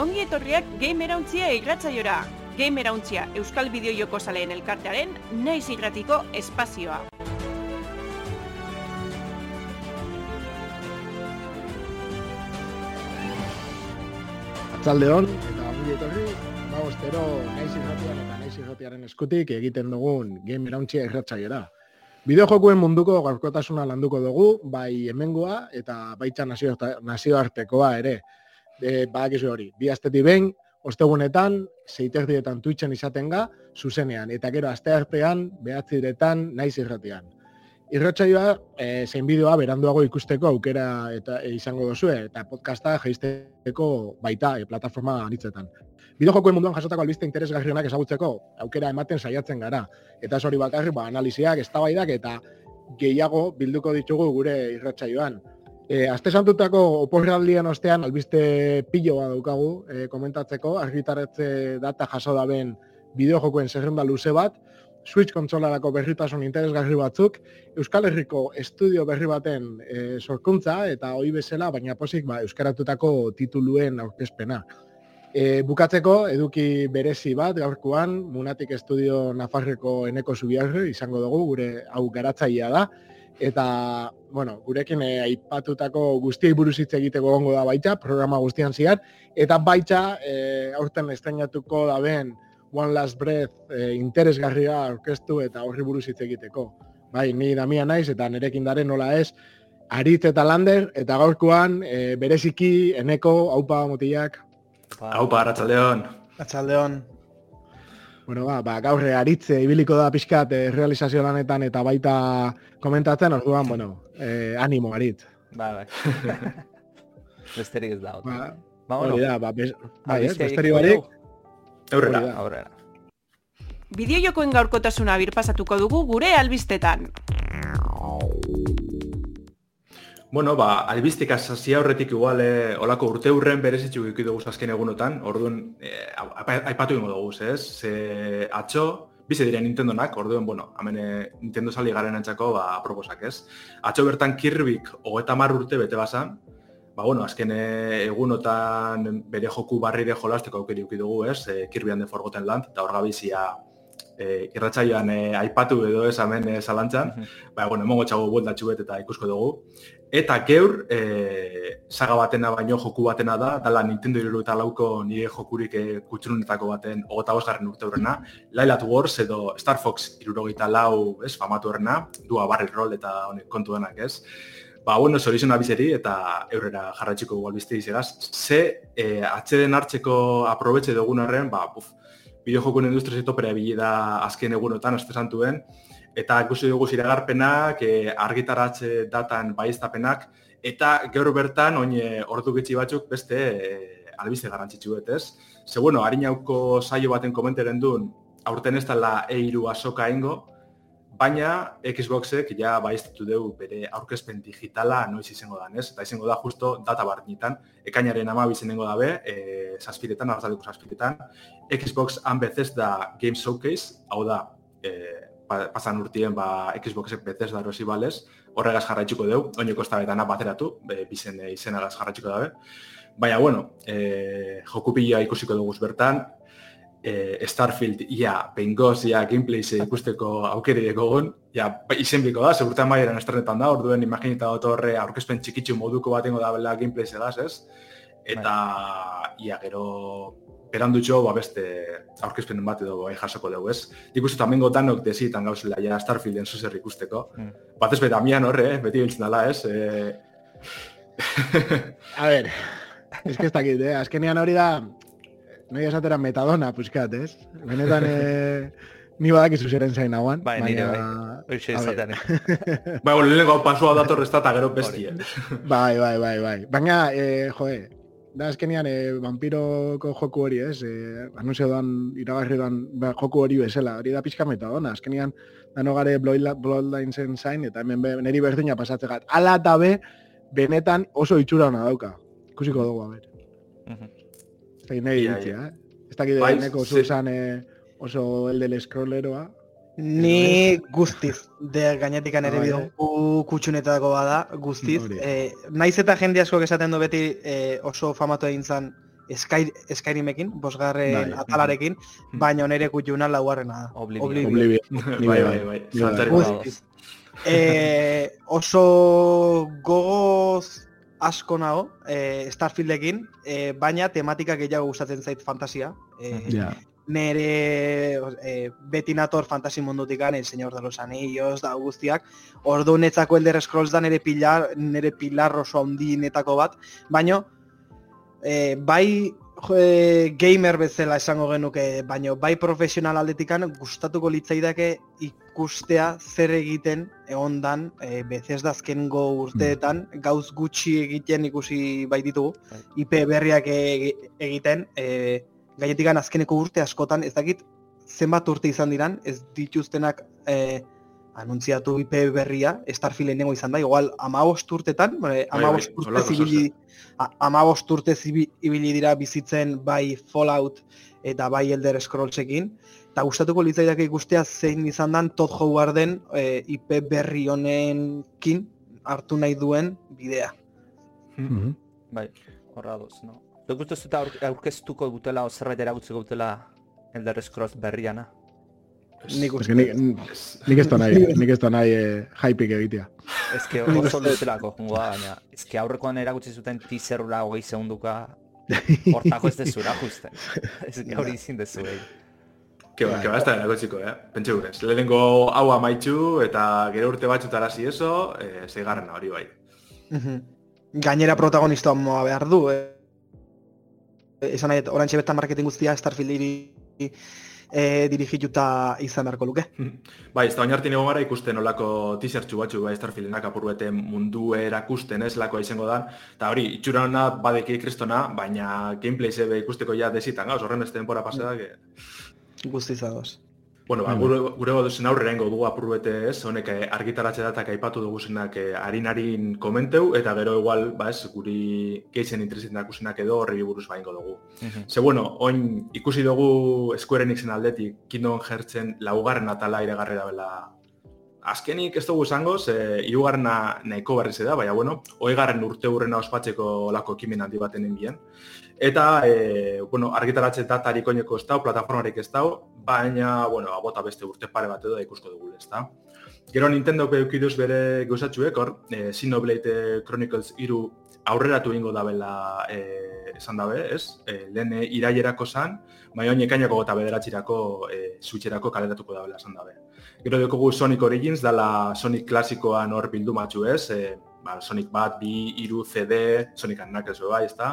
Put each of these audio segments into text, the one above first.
ongi etorriak Gamerauntzia irratzaiora. Gamerauntzia Euskal Bideo Joko Zaleen elkartearen naiz irratiko espazioa. Atzaldeon, eta ongi etorri, ba, ostero, naiz irratian eta naiz irratiaren eskutik egiten dugun Gamerauntzia irratzaiora. Bideojokuen munduko gaurkotasuna landuko dugu, bai hemengoa eta nazio, nazioartekoa ere. E, badakizu hori, bi astetik behin, ostegunetan, zeiterdietan Twitchen izaten ga, zuzenean, eta gero asteartean, behatziretan, naiz irratean. Irratsaioa e, zein bideoa beranduago ikusteko aukera eta e, izango duzue, eta podcasta jaisteko baita e, plataforma anitzetan. Bideojokoen munduan jasotako albiste interesgarrienak ezagutzeko aukera ematen saiatzen gara. Eta hori bakarri, ba, analiziak, eztabaidak eta gehiago bilduko ditugu gure irratsaioan. E, Aste santutako oporraldien ostean albiste piloa daukagu e, komentatzeko, argitaretze data jaso daben bideojokoen zerrenda luze bat, Switch kontsolarako berritasun interesgarri batzuk, Euskal Herriko estudio berri baten e, sorkuntza eta hoi bezala, baina posik ba, euskaratutako tituluen aurkezpena. E, bukatzeko, eduki berezi bat gaurkoan, Munatik Estudio Nafarreko eneko zubiarri izango dugu, gure hau garatzaia da. Eta, bueno, gurekin e, aipatutako guztiei buruz hitz egiteko gongo da baita, programa guztian ziar. Eta baita, e, aurten estrenatuko da ben One Last Breath e, interesgarria orkestu eta horri buruz hitz egiteko. Bai, ni damia naiz eta nerekin daren nola ez, Aritz eta Lander, eta gaurkoan e, bereziki eneko, haupa motilak, Hau pa, Arratxaldeon. Bueno, ba, ba, gaur aritze ibiliko da pixkat eh, realizazio lanetan eta baita komentatzen, orduan, bueno, eh, animo, arit. Ba, bai. Besterik ez da. Ba, ba, hori da, ba, bez, bai, ez, Albistea besterik barik, da. Aurrera. Bideojokoen gaurkotasuna birpasatuko dugu gure albistetan. Bueno, ba, albistika sasi aurretik igual eh, olako urte hurren berezitzu ikusi dugu azken egunotan, orduan eh, aipatu ingo dugu, ez? Ze atxo, bize diren Nintendonak, orduan, bueno, hemen eh, Nintendo sali garen antzako, ba, aproposak, ez? Atxo bertan Kirbyk hogeta mar urte bete bazan, ba, bueno, azken eh, egunotan bere joku barrire jolasteko aukeri uki dugu, ez? E, Kirby and the Forgotten Land, eta hor gabizia e, irratsaioan eh, aipatu edo ez hemen eh, zalantzan, ba, bueno, emongo txago bueltatxu bet eta ikusko dugu. Eta geur, e, saga batena baino joku batena da, dala Nintendo iru eta lauko nire jokurik e, kutxurunetako baten ogota bosgarren urte horrena, Lailat Wars edo Star Fox irurogeita lau, ez, famatu horrena, dua barri roll eta honek kontu denak, ez. Ba, bueno, zorizuna bizeri eta eurrera jarratxiko gu albiste izegaz. Ze, e, atxeden hartzeko aprobetxe dugun horren, ba, puf, bideojokun industria zetopera ebili da azken egunotan, estresantuen, eta ikusi dugu ziragarpenak, e, argitaratze datan baiestapenak, eta gaur bertan, oin e, ordu gitxi batzuk beste e, albiste garrantzitsuet, ez? Ze, bueno, harinauko saio baten komentaren duen, aurten ez dela eiru asoka ingo, baina Xboxek ja baiestatu dugu bere aurkezpen digitala noiz izango da, ez? Eta izango da justo data barnitan, ekainaren ama izenengo dabe, e, zazpiretan, arrazaldeko zazpiretan, Xbox and Bethesda Game Showcase, hau da, e, pasan urtien ba, Xboxek Bethesda erosi balez, horregaz jarraitzuko dugu, ez da bateratu, be, bizen e, izenagaz jarraitzuko dabe. Baina, bueno, e, jokupila ikusiko dugu bertan, e, Starfield ia bengoz ia gameplays ikusteko aukeri dekogun, ja izen biko da, segurtan maieran estrenetan da, orduen imaginita dut horre aurkezpen txikitsu moduko batengo da bela gameplays egaz, ez? Eta ia gero berandutxo ba beste aurkezpen bat edo bai jasoko dugu, ez? Nik uste tamen gotanok desitan gauzela ja Starfielden zuzer ikusteko. Mm. Bat ez betamian horre, eh? beti biltzen dela, ez? E... a ver, ez que ez dakit, eh? azkenean hori da, nahi esatera metadona, puskat, ez? Benetan, eh, ni badakizu zeren zain hauan, Bai, nire bai. Hoxe izaten. eh. Bai, bueno, lehenengo pasua dator ez da, gero bestia. Bai, bai, bai, bai. Baina, eh, joe, da azkenean eh, vampiroko joku hori, ez? Eh, anunzio doan, iragarri doan ba, joku hori bezala, hori da pixka metadona. Azkenean, dano gare Bloodla- Bloodlinesen zain, eta hemen be, niri berdina pasatzegat. Ala eta be, benetan oso itxura hona dauka. Ikusiko dugu, a ber. Mhm. Ez dakit nahi Ia, iritzia, eh? Ez dakit Bai, neko zuzan eh, oso el del scrolleroa. Ni guztiz, de gainetikan ere Bai, bidon kutxunetako bada, guztiz. Hori. Eh, naiz eta jende asko esaten du beti eh, oso famatu egin zan Sky, Skyrimekin, bosgarren Bai. atalarekin, baina nire kutxuna laugarrena da. Oblivion. Oblivion. bai, bai, bai. Guztiz. Eh, oso gogoz asko nago eh, Starfieldekin, eh, baina tematika gehiago gustatzen zait fantasia. Eh, Ja. Nere eh, beti nator fantasi mundutikan, El Señor de los Anillos, da guztiak. Ordu netzako Elder Scrolls da nere pilar, nere pilar oso handinetako bat, baino eh, bai eh, gamer bezala esango genuke, baino bai profesional aldetikan gustatuko litzaidake ikustea zer egiten egondan eh, Bethesda azkengo urteetan gauz gutxi egiten ikusi bai ditugu. IP berriak e- egiten eh, gainetikan azkeneko urte askotan ez dakit zenbat urte izan diran ez dituztenak eh, anuntziatu IP berria Starfield lehenengo izan da igual 15 urtetan eh, Bai, 15 bai, urte zibili a- 15 urte zibi- ibili dira bizitzen bai Fallout eta bai Elder Scrollsekin eta gustatuko litzaidake ikustea zein izan dan Todd Howarden eh, IP berri honenkin hartu nahi duen bidea. Mhm. Bai, horra doz, no? Duk uste zute aur, aurkeztuko dutela, o zerbait eragutzeko dutela Elder Scrolls berriana. Nik Eske uste. nik, nik ez da nahi, nik ez da nahi eh, hypeik egitea. Ez que oso luzelako jungo da, baina ez que aurrekoan erakutsi zuten teaserura hogei segunduka hortako ez dezura justen. Ez que hori izin dezu egin. Que ba, que ba, ez da erakotziko, eh? Pentsa gurez. Lehenengo hau amaitxu eta gero urte batxutara eso, eh, zeigarrena hori bai. Mhm. Gainera protagonista moa behar du. Eh. Esan nahi, orantxe bertan marketing guztia Starfield eh, dirigituta izan beharko luke. Bai, ez da baina hartin gara ikusten olako teasertxu batxu bai Starfieldenak apurbete mundu erakusten ez lakoa izango da. Eta hori, itxura hona badeki kristona, baina gameplay zebe ikusteko ja desitan gauz, horren beste denpora pasada, que... Guzti zagoz. Bueno, ba, Bai, gure, gure goduzen aurrera ingo dugu apurbete ez, honek eh, argitaratxe datak aipatu dugu zenak eh, harin-harin komenteu, eta gero igual, ba ez, guri geitzen interesetan dakusenak edo horri buruz baingo dugu. Ze bueno, oin ikusi dugu Square Enixen aldetik Kingdom Heartsen laugarren atala iragarri dabela Azkenik ez dugu esango, ze hirugarrena nahiko berriz da, baina bueno, hoigarren urte hurrena ospatzeko olako ekimen handi baten enbien. Eta, e, bueno, argitaratze datarik oineko ez dau, plataformarik ez dau, baina, bueno, abota beste urte pare bat edo da ikusko dugu ez da. Gero Nintendo eukiduz bere gauzatxuek, hor, e, Xenoblade Chronicles 3 aurreratu ingo dabela e, esan dabe, ez? E, lehen e, irailerako zan, baina oin ekainako gota bederatxirako e, switcherako kaleratuko dabela esan dabe. Gero dukogu Sonic Origins, dala Sonic klasikoan hor bildu matxu ez, e, ba, Sonic bat, bi, iru, CD, Sonic and Knuckles bai, ez da.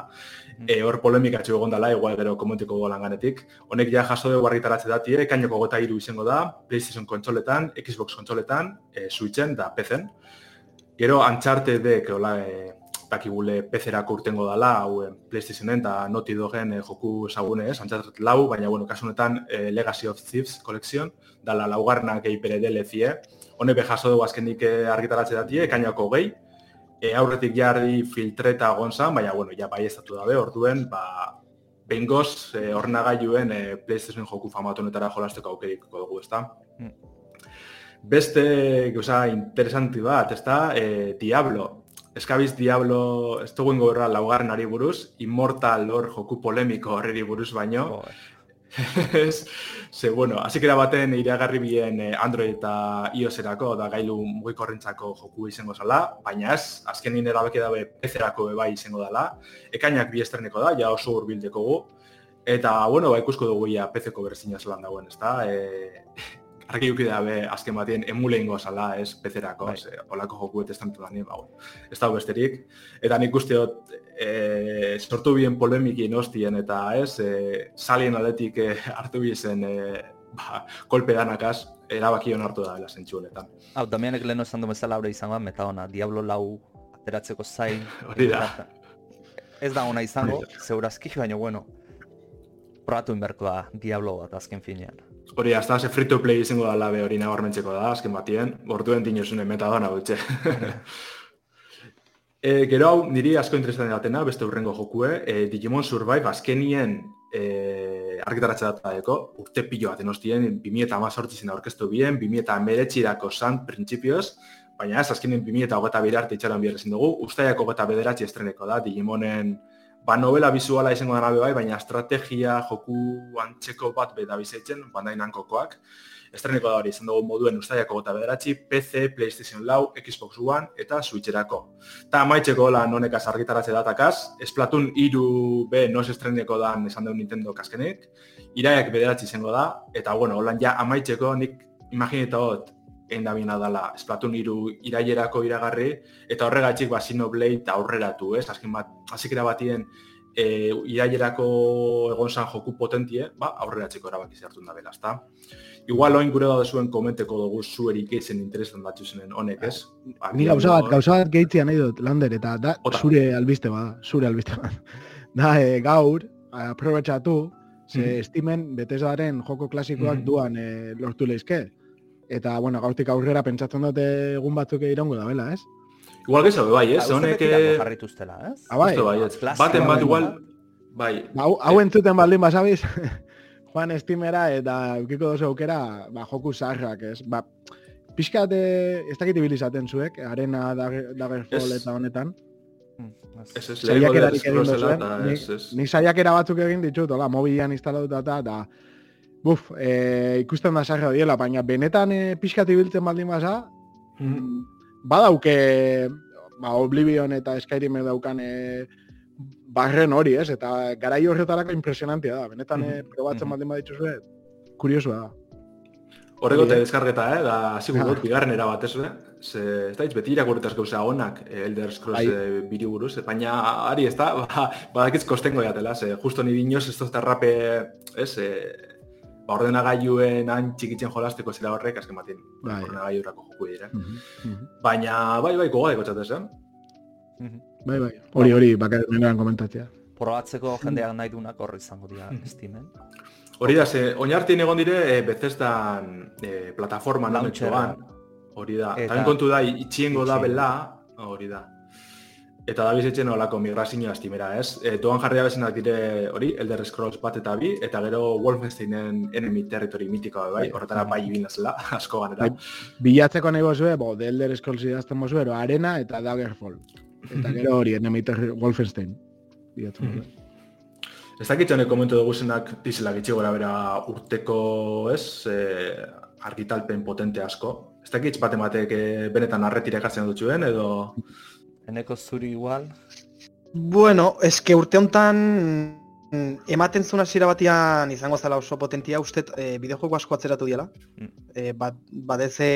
E, hor polemikatxu egon dela, igual gero komentiko langanetik. Honek ja jaso dugu argitaratze dati, ekainoko gota iru izango da, PlayStation kontsoletan, Xbox kontsoletan, e, Switchen da PC-en. Gero Uncharted hola, e, dakigule PC-erako urtengo dala, hau e, PlayStationen eta Naughty Dogen e, joku ezagune ez, Uncharted lau, baina bueno, kasu honetan e, Legacy of Thieves Collection, dala laugarna gehi bere DLC-e. Hone be jaso dugu azkenik argitaratze dati, ekainako gehi, e, aurretik jarri filtreta gonzan, baina bueno, ja bai estatu dabe, orduen, ba, behingoz, e, ordenagailuen e, PlayStation joku famatu honetara jolasteko aukeriko dugu, ezta? Mm. Beste, gauza, interesanti bat, ezta? E, Diablo. Eskabiz Diablo, ez dugu ingo berra laugarren ari buruz, Immortal hor joku polemiko horreri buruz baino. Ez, ze, bueno, da baten iragarri bien eh, Android eta iOS-erako, da gailu mugikorrentzako joku izango zala, baina ez, azkenin erabaki dabe PC-erako bai izango dela, ekainak bi estreneko da, ja oso hurbildeko gu, eta, bueno, ba, ikusko dugu ja PC-ko berzina zelan dagoen, ez da, e, argi duki dabe azken batien emule ingo zala, ez, PC-erako, Bai. ze, olako joku eta estantu da, ba, ez dago besterik, eta nik usteot, e, sortu bien polemikin hostien eta ez, e, salien aldetik e, hartu bizen e, ba, kolpe danakaz, erabaki hon hartu da dela zentsu honetan. Hau, Damianek lehen esan du bezala hori izango da, metadona, Diablo lau ateratzeko zain. Hori da. Ez da ona izango, zeurazki, baina bueno, probatu inberko da Diablo bat azken finean. Hori, hasta ze free to play izango da labe hori nabarmentzeko da, azken batien, gorduen dinozune metadona gutxe. e, gero hau, niri asko interesatzen datena, beste urrengo jokue, e, Digimon Survive azkenien e, argitaratze dataeko, urte pilo baten hostien, 2018 zen aurkeztu bien, 2019 irako zan, printzipioz, baina ez, azkenien 2008 bira arte itxaran bihar ezin dugu, ustaiako gota bederatzi estreneko da, Digimonen ba, novela bizuala izango dara bai, baina estrategia, joku antzeko bat beda bizitzen, Bandai Namcokoak. Estreniko da hori izan dugu moduen ustaiako gota bederatzi, PC, PlayStation Lau, Xbox One eta Switcherako. Ta amaitzeko lan honekaz argitaratze datakaz, Splatoon iru B nos estreneko da esan dugu Nintendo kaskenek, iraiak bederatzi izango da, eta bueno, holan ja amaitzeko nik imagineta hot, enda bina dala Splatoon iru irailerako iragarri, eta horregatik ba Xenoblade aurreratu, ez? Azken bat, azikera batien e, irailerako egon zan joku potentie, ba, aurreratzeko erabaki zertun da bela, ezta? Igual oin gure da zuen komenteko dugu zuerik eitzen interesan batzu zenen honek, ez? Ni gauza bat, gauza bat gehitzia nahi dut, Lander, eta da Ota. zure albiste bada, zure albiste bada. Da, e, gaur, aprobetxatu, ze Mhm. Steamen Bethesdaren joko klasikoak Mhm. duan e, lortu lehizke. Eta, bueno, gaurtik aurrera pentsatzen dute egun batzuk iraungo da, bela, ez? Igual gezo, bai, ez? Ba, uste Honek... eh, jarrituztela, ez? Ah, bai. Bai, ez. Baten bat bai. igual, bai, Ba, hau, hau entzuten baldin basabiz, joan Steamera eta eukiko dozu aukera, ba, joku zaharrak, ez? Ba, pixkat, eh, ez dakit ibilizaten zuek, arena, Dagger- Daggerfall Ez. eta honetan. Ez. ez ez, lehenko Saiakerarik Dead egin Scrollsela duzuen, eta ni- ez, ez. Nik saiakera batzuk egin buf, e, ikusten da sarra diela, baina benetan e, pixkat ibiltzen baldin basa, Mhm. badauke, ba, Oblivion eta Skyrim daukan e, barren hori, ez? Eta garai horretarako impresionantia da, benetan e, Mhm. probatzen Mhm. baldin badituzue, kuriosua da. Horreko Hori, te eh? deskargeta, eh? Da, Ja. dut, bigarren era bat, ez? Ze, ez da beti irakurretaz gauza honak, eh, Elder Scrolls eh, biri buruz, baina ari ez da, ba, badakitz kostengo jatela, ze, justo ni dinoz ez dozta rape, ez, ba, ordenagailuen han txikitzen jolasteko zera horrek, azken batin, Bai. ordenagailurako joku dira. Mhm, mhm. Baina, bai, bai, gogadeko txatez, eh? Mhm. Bai, bai. Hori, hori, bakar menean komentatzea. Probatzeko jendeak nahi dunak horri izango dira Mhm. Steamen. Hori da, ze, oinartien egon dire, e, Bethesdan e, plataforma Launchera. nametxoan. Hori da. Eta- kontu da, itxiengo da bela, hori da. Eta da bizitzen olako migrazioa estimera, ez? E, doan jarria bezenak dire, hori, Elder Scrolls bat eta bi, eta gero Wolfensteinen enemy territory mitikoa bai, Bai. horretara bai ibin zela, asko ganera. Bai. Bilatzeko nahi bozue, bo, The Elder Scrolls idazten bozue, Arena eta Daggerfall. Eta gero hori, Enemy Terror Wolfenstein. Bilatzen Mhm. bozue. Ez dakit honek komentu dugu zenak dizela gitxi gora bera urteko, ez, e, argitalpen potente asko. Ez dakit bat ematek e, benetan arretira ekartzen dutxuen, edo... Eneko zuri igual, Bueno, eske urte hontan mm, ematen zuen hasiera batian izango zela oso potentia, uste e, bideojoko asko atzeratu diela. Mm. E, bat, badeze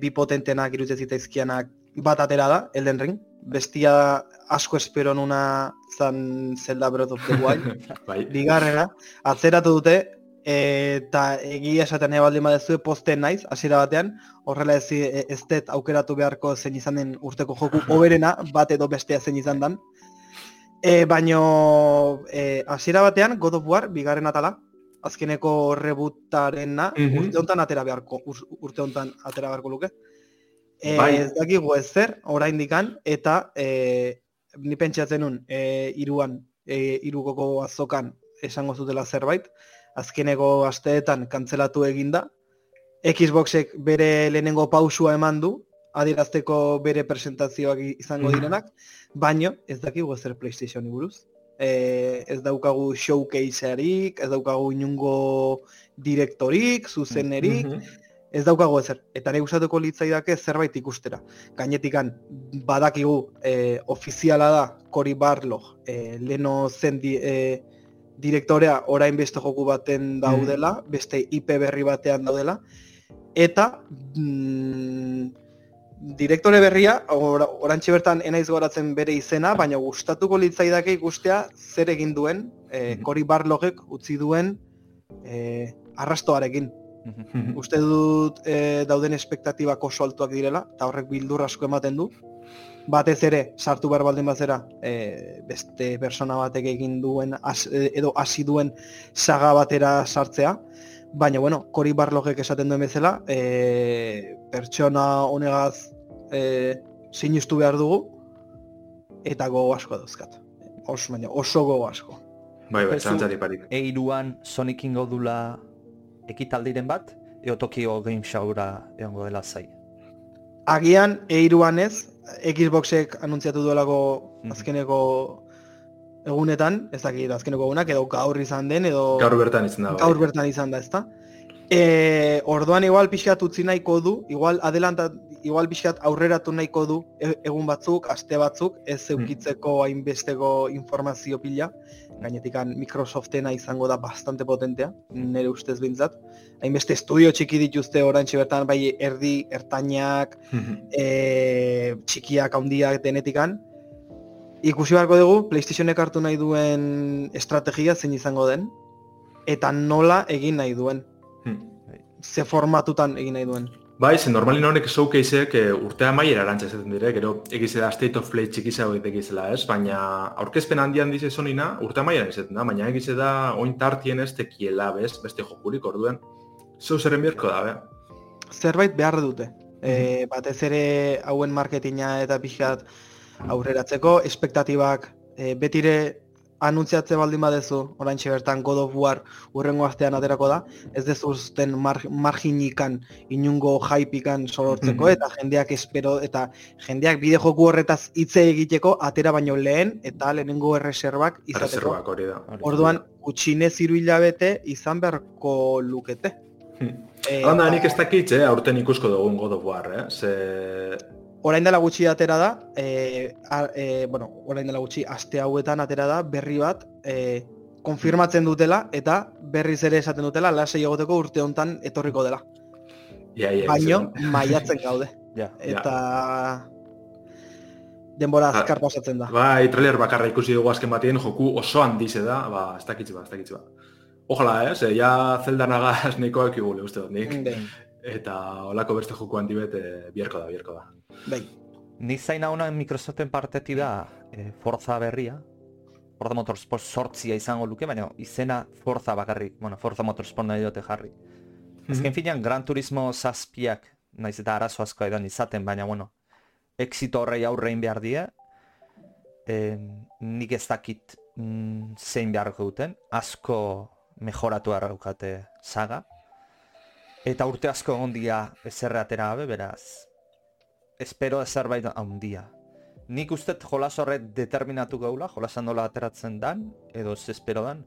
bi potentenak iruditzen zitzaizkianak bat atera da, Elden Ring. Bestia asko espero nuna zan Zelda Breath of the Wild. bai. Bigarrena, atzeratu dute, eta egia esaten baldin badezue posten naiz, hasiera batean, horrela ez, ez dut aukeratu beharko zein izan den urteko joku oberena, bat edo bestea zein izan den. E, baino, e, hasiera batean, God of War, bigarren atala, azkeneko rebootarena, Mhm. urte hontan atera beharko, ur- urte hontan atera beharko luke. E, Bai. Ez dakigu ez zer, oraindikan eta e, ni pentsatzen nun, e, iruan, e, irugoko azokan esango zutela zerbait, azkeneko asteetan kantzelatu eginda, Xboxek bere lehenengo pausua eman du, adierazteko bere presentazioak izango Mhm. direnak, baino ez dakigu ezer PlayStationi buruz. E, ez daukagu showcasearik, ez daukagu inungo direktorik, zuzenerik, Mhm. ez daukagu ezer. Eta nahi gustatuko litzaidake zerbait ikustera. Gainetikan badakigu e, ofiziala da Cory Barlog, e, leno zen di, e, direktorea orain beste joku baten daudela, beste IP berri batean daudela, eta mm, direktore berria, or, orantxe bertan enaiz goratzen bere izena, baina gustatuko litzaidake ikustea zer egin duen e. Cory Barlogek utzi duen e, arrastoarekin. Mhm. Uste dut e, dauden espektatibak oso altuak direla, eta horrek bildur asko ematen du. Batez ere, sartu behar baldin bazera, e, beste persona batek egin duen, as, e, edo hasi duen saga batera sartzea. Baina, bueno, Cory Barlogek esaten duen bezala, e, pertsona honegaz e, sinistu behar dugu, eta gogo asko dauzkat. Oso, baina, oso gogo asko. Bai, bai, zantzari parik. eiruan Sonic ingo dula ekitaldiren bat, eo Tokyo Game Showra egongo dela zai. Agian eiruan ez, Xboxek anuntziatu duelako Mhm. azkeneko egunetan, ez dakit azkeneko egunak, edo gaur izan den, edo Gaur bertan izan da. bai. gaur bertan izan da, ezta? E, orduan igual pixkat utzi nahiko du, igual adelanta, igual pixkat aurreratu nahiko du e- egun batzuk, aste batzuk, ez zeukitzeko hainbesteko informazio pila. Gainetikan Microsoftena izango da bastante potentea, nire ustez bintzat. Hainbeste estudio txiki dituzte orantxe bertan, bai erdi, ertainak, e, txikiak, handiak denetikan. Ikusi beharko dugu, PlayStationek hartu nahi duen estrategia zein izango den, eta nola egin nahi duen, ze formatutan egin nahi duen. Bai, ze normalin honek showcaseek e, urtea maiera erantza ezaten dire, gero egize da State of Play txikiza hori egizela, ez? Baina aurkezpen handian dize sonina urtea maiera izaten da, baina egize da oin tartien ez tekiela, bez, beste jokurik orduen. Zeu zerren bierko da, be? Zerbait behar dute. E, batez ere hauen marketinga eta pixkat aurreratzeko, espektatibak e, betire anuntziatze baldin badezu, oraintxe bertan God of War urrengo astean aterako da, ez dezuzten mar, marginikan inungo hypikan sorortzeko Mhm. eta jendeak espero eta jendeak bide joku horretaz hitze egiteko atera baino lehen eta lehenengo erreserbak izateko. Reservak hori da. Orduan, gutxinez hiru hilabete izan beharko lukete. Hmm. Eh, Hala nik ez dakit, eh, aurten ikusko dugun God of War, eh? Ze... orain dela gutxi atera da, e, a, e, bueno, orain dela gutxi aste hauetan atera da berri bat e, konfirmatzen dutela eta berriz ere esaten dutela lasei egoteko urte hontan etorriko dela. Ia, ia, Baino maiatzen gaude Ja. eta denbora Ja. azkar pasatzen da. Bai, trailer bakarra ikusi dugu azken batien, joku oso handize da, ba, ez dakitz ba, ez dakitz ba. Ojalá, eh, ze, ja Zelda nagaz nahikoak igule, uste dut nik. Eta olako beste joku handi bet, eh, bierko da, bierko da. Bai. Ni zain hauna Microsoften parteti da e, Forza berria. Forza Motorsport sortzia izango luke, baina izena Forza bakarrik, bueno, Forza Motorsport nahi dute jarri. Azken finean, Gran Turismo zazpiak, naiz eta arazo asko edan izaten, baina bueno, exito horrei aurrein behar die, e, nik ez dakit mm, zein beharko duten, asko mejoratu daukate saga, eta urte asko egon dira ezerre atera gabe, beraz, espero zerbait handia. Nik uste jolas horret determinatu gaula, jolasan nola ateratzen dan, edo ez espero dan,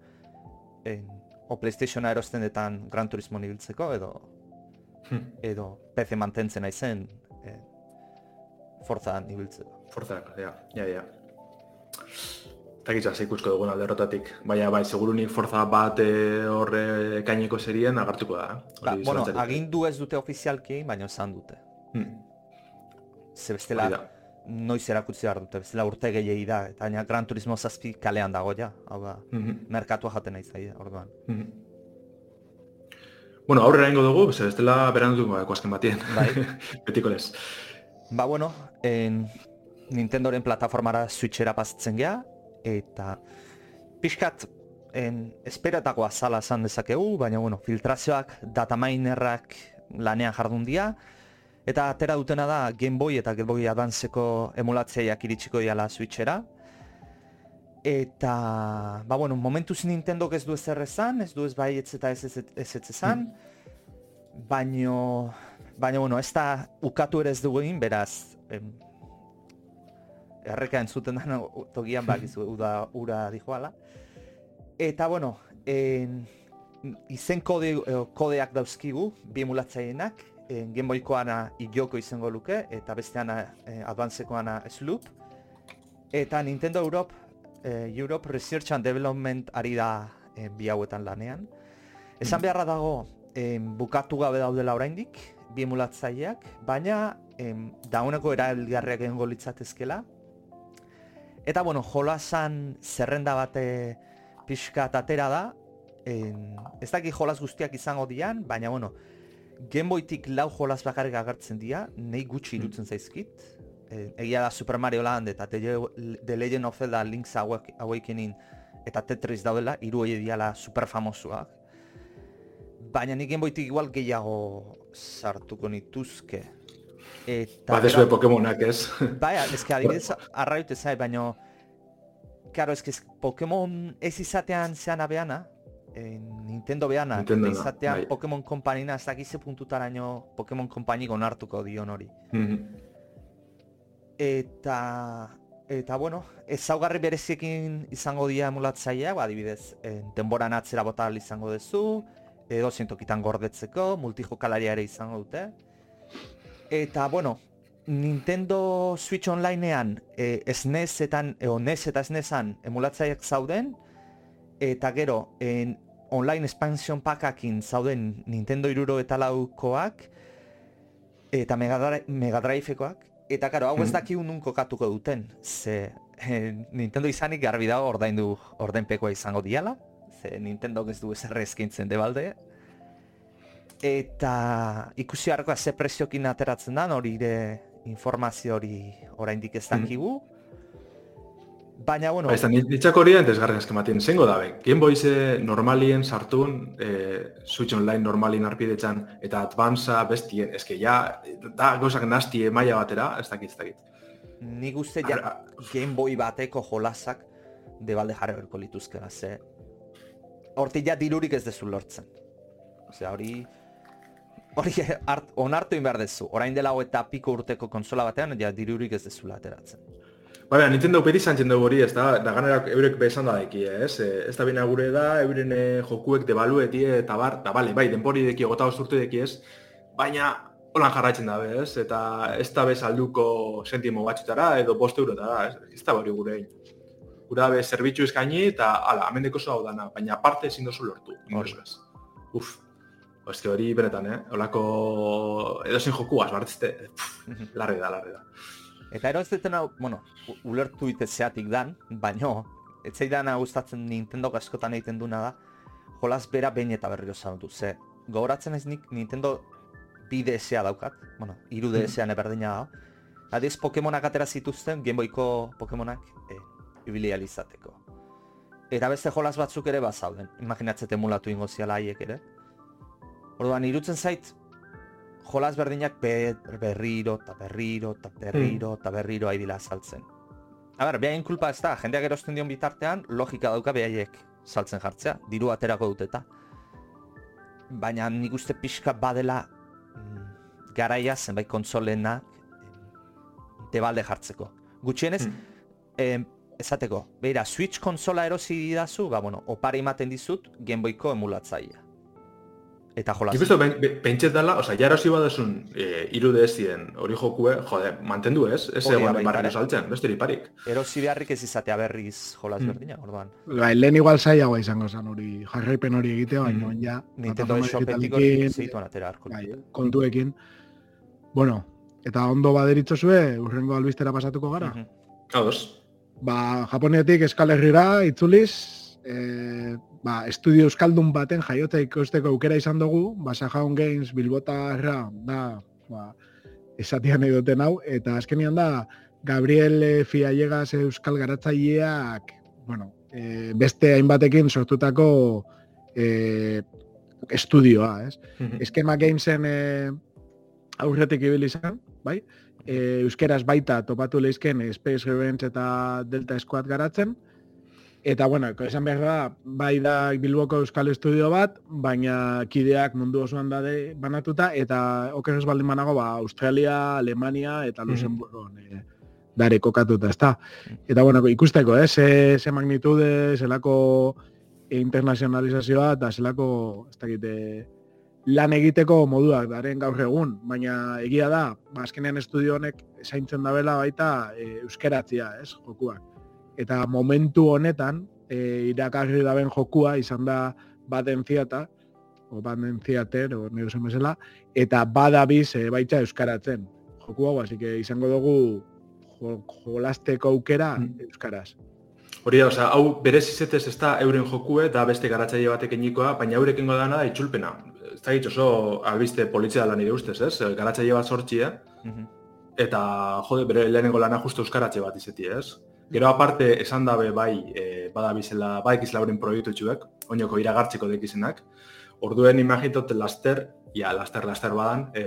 en, o Playstationa erosten detan Gran Turismo nibiltzeko, edo Hmm. edo PC mantentzen naizen e, Forza nibiltzeko. Forzak, ja, ja, ja. Takitza, ze ikusko dugun alde horretatik. Baina, bai, segurunik forza bat eh, horre kaineko serien agartuko da. eh? Ba, bueno, agindu ez dute ofizialki, baina esan dute. Hmm, Ze bestela noiz erakutsi behar dute, bestela urte gehiagi da, eta baina Gran Turismo zazpi kalean dago ja, hau da, Mhm, merkatua jaten nahi zaia, orduan. mhm. Bueno, aurrera ingo dugu, ze bestela beranduko dago azken batien. Bai. Betiko lez. Ba, bueno, en, Nintendoren plataformara Switchera pasatzen gea, eta pixkat en, esperatako azala esan dezakegu, baina bueno, filtrazioak, dataminerrak lanean jardun dira, eta atera dutena da Game Boy eta Game Boy Advanceko emulatzeiak iritsiko diala Switchera, Eta, ba bueno, momentuz Nintendo ez du ezer esan, ez du ez bai ez eta ez ez, ez, ez esan, baino, baina bueno, ez da ukatu ere ez dugu egin, beraz, em, erreka entzuten da togian bakizu uda ura dijoala. Eta bueno, en, izen kode, kodeak dauzkigu, bi emulatzaienak, en, Game Boykoana Iyoko izango luke, eta besteana eh, Advancekoana Sloop. Eta Nintendo Europe, eh, Europe Research and Development ari da eh, bi hauetan lanean. Esan beharra dago, em, bukatu gabe daudela oraindik, bi emulatzaileak, baina em, dauneko erabilgarriak egingo litzatezkela. Eta bueno, jolasan zerrenda bate pixka atera da, em, ez dakit jolas guztiak izango dian, baina bueno, Game Boytik lau jolas bakarrik agertzen dira, nahi gutxi irutzen zaizkit. Eh, egia da Super Mario Land eta The, Legend of Zelda Link's Awak- Awakening eta Tetris daudela, hiru horiek diala super famosuak. Baina nik Game Boytik igual gehiago sartuko nituzke. Eta Ba, desue Pokemonak ez. Bai, ez que adibidez arraute zai, baino Claro, es que Pokemon ez izatean zeana beana, eh, Nintendo beana, izatean bai. Pokemon Companyna ez dakize puntutaraino Pokemon Company onartuko dion hori. Mhm. Eta Eta, bueno, ezaugarri bereziekin izango dira emulatzaileak, ba, adibidez, eh, denboran atzera bota izango duzu, edo zintokitan gordetzeko, multijokalaria ere izango dute. Eta, bueno, Nintendo Switch Onlinean eh, SNESetan, NES eta SNESan emulatzaileak zauden, eta gero, en online expansion packakin zauden Nintendo iruro eta laukoak, eta Mega, Dri- Mega Drivekoak, eta karo, hau ez Mhm. dakigu nun kokatuko duten, ze eh, Nintendo izanik garbi dago ordaindu ordainpekoa izango diala, ze Nintendo ez du ezer eskintzen debalde, eta ikusi harkoa ze preziokin ateratzen da, hori ere informazio hori oraindik ez Mhm. dakigu, baina, bueno, Ba, ez da, nitzako hori entesgarri eskematin, zengo dabe. Game Boys eh, normalien sartun, eh, Switch Online normalien arpidetzan, eta Advancea bestien, eske ja, da gauzak nastie maila batera, ez dakit, ez dakit. nik uste ja Game Boy bateko jolasak debalde jarri berko lituzkela, ze hortik ja dirurik ez dezu lortzen. Osea, hori hori onartu egin behar dezu. Orain dela eta piko urteko konsola batean, ja dirurik ez dezula ateratzen. Baina, Nintendo beti zantzen dugu hori, ez da, da ganerak eurek bezan da deki, ez? Eh, Ez da bina gure da, euren eh, jokuek debaluetie eta bar, da bale, bai, denpori deki, gota osturtu deki ez, baina holan jarraitzen dabe, ez? Eta ez da bez alduko sentimo batxutara edo bost eurotara, ez, ez da hori gure egin. Gure dabe zerbitzu eskaini eta, ala, amendeko hau dana, baina aparte ezin dozu lortu, Hori. inozu ez. Uf, ez que hori benetan, eh? Holako edozein joku asbartzte, larri da, larri da. Eta ero ez duten hau, bueno, ulertu ite zeatik dan, baino, ez zaidana gustatzen Nintendo askotan egiten duna da, jolaz bera behin eta berriro zaundu, ze gogoratzen ez nik Nintendo bi DSA daukat, bueno, iru DSA berdina da, Adiz Pokemonak atera zituzten, Game Boyko Pokemonak e, ibili ahal izateko. Eta beste jolas batzuk ere bazauden, imaginatzete emulatu ingo ziala haiek ere. Orduan, irutzen zait, jolas berdinak be, berriro, eta berriro, eta berriro, eta berriro ari dila azaltzen. A ber, behaien kulpa ez da, jendeak erosten dion bitartean, logika dauka behaiek saltzen jartzea, diru aterako dut eta. Baina nik uste pixka badela mm, garaia zenbait kontsolenak debalde jartzeko. Gutxienez, Hmm. em, esateko, beira, Switch konsola erosi didazu, ba, bueno, opari ematen dizut Game Boyko emulatzaia. Eta jolaz. Nik uste ben- be- pentset dela, oza, ja erosi badazun e, iru dezien hori jokue, jode, mantendu ez, ez egon barriro ere. saltzen, beste parik. Erosi beharrik ez izatea berriz jolas Mm. berdina, orduan. Bai, lehen igual zailagoa izango zen hori, jarraipen hori egitea, baina Mm. ja, Nintendo plataforma Shopetik hori zeituan atera bai, kontuekin. Bueno, eta ondo baderitzo zue, urrengo albistera pasatuko gara. Mhm. Ados. Ba, Japonetik Euskal Herrira itzuliz, e, ba, estudio euskaldun baten jaiotza ikusteko aukera izan dugu, ba, Sajaun Games Bilbotarra da, ba, esatian nahi duten hau, eta azkenian da, Gabriel eh, Fiallegas Euskal Garatzaileak, bueno, e, beste hainbatekin sortutako e, estudioa, ez? Eskema Gamesen e, aurretik ibili izan, bai? E, euskeraz baita topatu leizken eh, Space Revenge eta Delta Squad garatzen. Eta, bueno, esan behar da, bai da Bilboko Euskal Estudio bat, baina kideak mundu osoan dade banatuta, eta oker ez baldin banago, ba, Australia, Alemania eta Mhm. Luxemburgon e, dare kokatuta, ezta. Eta, bueno, ikusteko, eh, ze, ze magnitude, zelako internazionalizazioa, eta zelako, ez dakit, eh, lan egiteko moduak daren gaur egun, baina egia da, ba, azkenean estudio honek zaintzen dabela baita e, euskeratzia, ez, jokuak. Eta momentu honetan, e, irakarri daben jokua izan da baden ziata, o baden ziater, o nire zen bezala, eta badabiz e, baita euskaratzen joku hau, así que izango dugu jo, jolasteko aukera Mm. euskaraz. Hori da, osea, hau berez izetez ez da euren jokue, da beste garatzaile batek enikoa, baina eurekin dana da itxulpena. Ez da oso albiste politzia dela nire ustez, ez? Garatzaile bat sortxie, Mhm. eta jode, bere lehenengo lana justu euskaratze bat izeti, ez? Gero aparte esan dabe bai, e, badabizela, badekizela euren proiektu txuek, oinoko iragartzeko dekizenak, orduen imagitot laster, ja, laster, laster badan, e,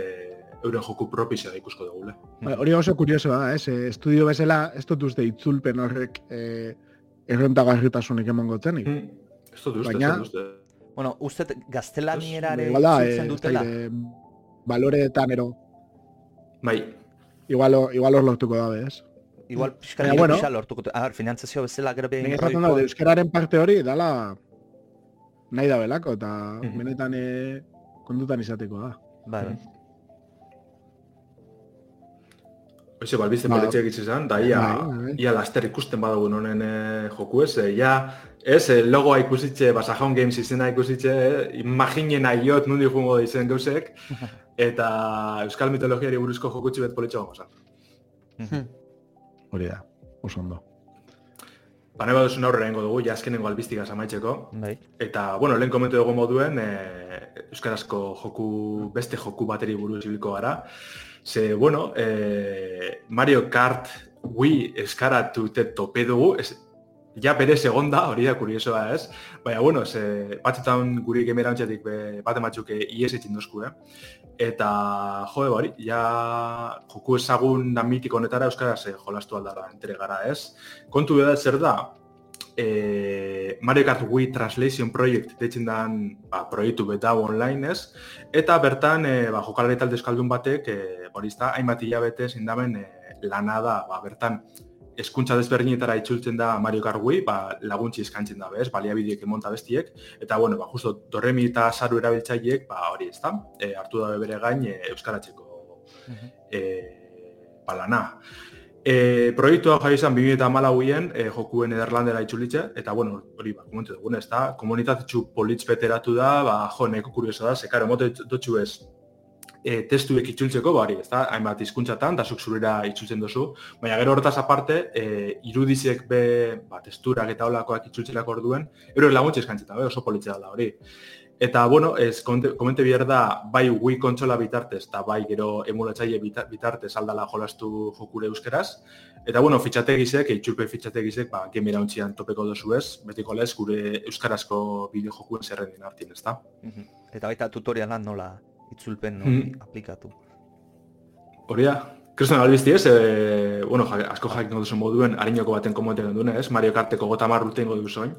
euren joku propizia da ikusko dugule. Ba, Hori oso kurioso da, ez? Eh, Estudio bezala, ez dut uste itzulpen horrek eh, errentagarritasunik emango zenik. Hmm. Ez dut uste, Baina- ez dut uste. Bueno, uste gaztelanierare Igual da, itzultzen eh, dutela. ez dakit, eh, baloreetan ero, Bai, igual, igual hor lortuko dabe, ez? Igual pixka Baina, diru bueno. lortuko. A ber, finantzazio bezala gero behin Nik esaten dut, euskararen parte hori, dala nahi da belako, eta Mhm. benetan eh, kondutan izateko da. Bai, bai. Oize, balbizte Ba. ba, egitze izan, da ia, bai. ia laster ikusten badugun honen e, joku ez, e, ja, ez, e, logoa ikusitxe, Basajaun Games izena ikusitxe, e, imaginen aiot nundi jungo da izen gauzek, eta euskal mitologiari buruzko jokutsi bet politxo gongo. Hori da, oso ondo. Ba, nahi baduzun aurrera ingo dugu, ja azkenengo albiztikaz amaitzeko, Bai. Eta, bueno, lehen komentu dugu moduen, e, Euskarazko joku, beste joku bateri buruz ibiliko gara. Ze, bueno, e, Mario Kart Wii eskaratu te tope dugu, ez, ja bere segonda, hori da kuriosoa ez. Baina, bueno, ze, batzutan guri gemera ontsatik bat ematzuk ies etxin dozku, eh? Eta, jo, hori, ja joku ezagun da mitiko honetara Euskaraz e, jolastu aldara entere gara, ez? Kontu da zer da, e, Mario Kart Wii Translation Project deitzen dan ba, proiektu beta online ez, eta bertan e, ba, jokalari talde euskaldun batek, e, hori hainbat hilabete zindamen e, lana da, ba, bertan eskuntza desberdinetara itzultzen da Mario Kart Wii, ba, laguntzi eskantzen da, bez, baliabideek emonta bestiek, eta, bueno, ba, justo Doremi eta Saru erabiltzaileek, ba, hori ez da, e, hartu da bere gain e, euskaratzeko e, ba, lana. E, proiektua jai izan 2008an e, jokuen Nederlandera itzulitze, eta bueno, hori ba, komentu dugun, ez da, komunitatitxu politz beteratu da, ba, jo, neko kurioso da, zekaro, mote dutxu ez, e, testuek itzultzeko, bari, ez da, hainbat hizkuntzatan da zuk zurera itzultzen duzu, baina gero hortaz aparte, e, irudizek be, ba, testurak eta olakoak itzultzelako orduen, ero laguntze eskantzeta, be, oso politzea da hori. Eta, bueno, ez, komente, behar da, bai Wii kontsola bitartez, eta bai gero emulatzaile bita- bitartez aldala jolastu jokure euskeraz. Eta, bueno, fitxategizek, itxulpe fitxategizek, ba, game irauntzian topeko dozu ez, betiko lez, gure euskarazko bideo jokuen zerrendin hartin, ez da? Eta baita tutorialan nola itzulpen hori Mhm. aplikatu. Hori da, Kriston albizti ez, e, bueno, ja, asko jakin duzu moduen, harinoko baten komoten duen ez, Mario Karteko gota mar urte ingo duzoin,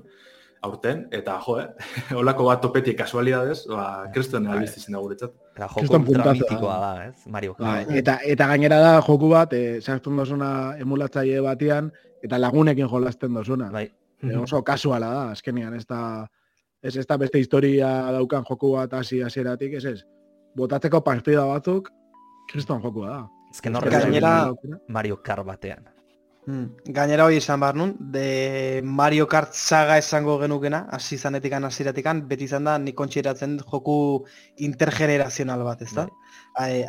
aurten, eta jo, eh, holako bat topetik kasualidades, ba, Kriston albizti zen da guretzat. Eta joko ultra puntazo mitikoa da. ez? Mario Ba, eta, eta gainera da joku bat, e, sartzen dozuna emulatzaile batean, eta lagunekin jolasten dozuna. Bai. E, oso kasuala da, azkenian, ez da, ez, ez da beste historia daukan joku bat hasi hasieratik, ez ez. Botatzeko partida batzuk, kriston jokua da. Ezken Gainera- horretzen Mario Kart batean. Hmm. Gainera hori izan behar nun, de Mario Kart saga esango genukena, hasi zanetikan, hasieratikan, beti izan da, nik kontsideratzen joku intergenerazional bat, ez da? Bai.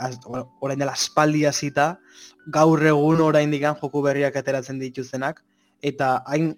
orain dela aspaldi hasita, gaur egun orain dikan joku berriak ateratzen dituztenak, eta hain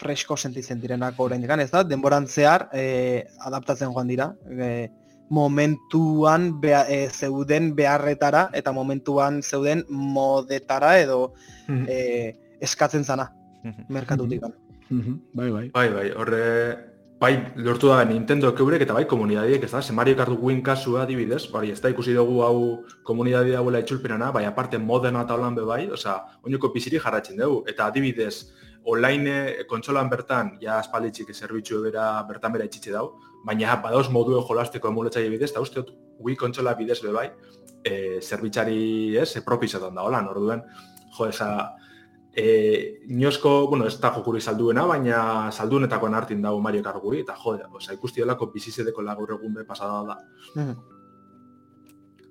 fresko sentitzen direnak orain dikan, ez da? Denboran zehar, eh, adaptatzen joan dira, eh, momentuan bea, eh, zeuden beharretara eta momentuan zeuden modetara edo eh, eskatzen zana Mhm. merkatutik. Mhm, Bai, bai. Bai, bai, horre, bai, lortu da Nintendo keurek eta bai komunidadiek, ez da, ze Mario Kart Win kasua adibidez, bai, ez da ikusi dugu hau komunidadi dauela itxulpenana, bai, aparte moderna eta holan be bai, osea, oinoko piziri jarratzen dugu, eta adibidez, online eh, kontsolan bertan, ja aspalditxik zerbitzu bera bertan bera itxitxe dau, baina badauz modue jolasteko emulatzaile bidez, eta uste dut Wii kontsola bidez be bai, e, zerbitzari, ez, e, propizatan da holan, orduen, jo, esa, e, inosko, bueno, ez da jokuri salduena, baina saldunetakoan hartin dago Mario Kart guri, eta jode, oza, ikusti delako bizizedeko lagur egun be pasada da, Mhm.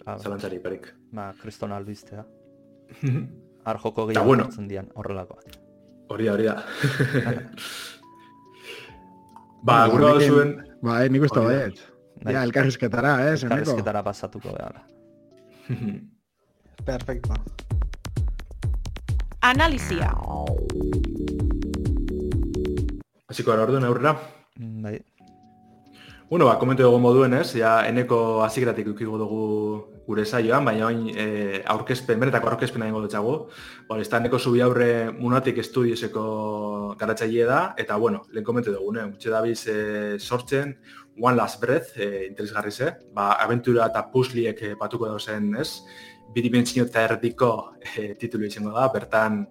Ah, zalantzari perik. Ba, kriston albistea. Har joko Eta gehiago bueno. hartzen dian horrelakoak. Hori da, hori da. ba, gure honekin- zuen, Bai, nik uste baiet. Ja, elkarrizketara, eh, zeneko. Elkarrizketara pasatuko behar. Perfecto. Analizia. hasiko gara orduan aurrera. Mm, Bai, Bueno, ba, komentu dugu moduen ez, ja, eneko hasieratik ukigo dugu gure saioan, baina oin e, aurkezpen, benetako aurkezpena ingo dutxago. Ba, ez da, eneko zubi aurre munatik estudioseko garatzaile da, eta, bueno, lehen komentu dugu, ne, utxe dabiz e, sortzen, One Last Breath, e, interesgarri ze, ba, aventura eta pusliek e, batuko dauzen, ez, bidimentsio eta erdiko e, titulu izango da, bertan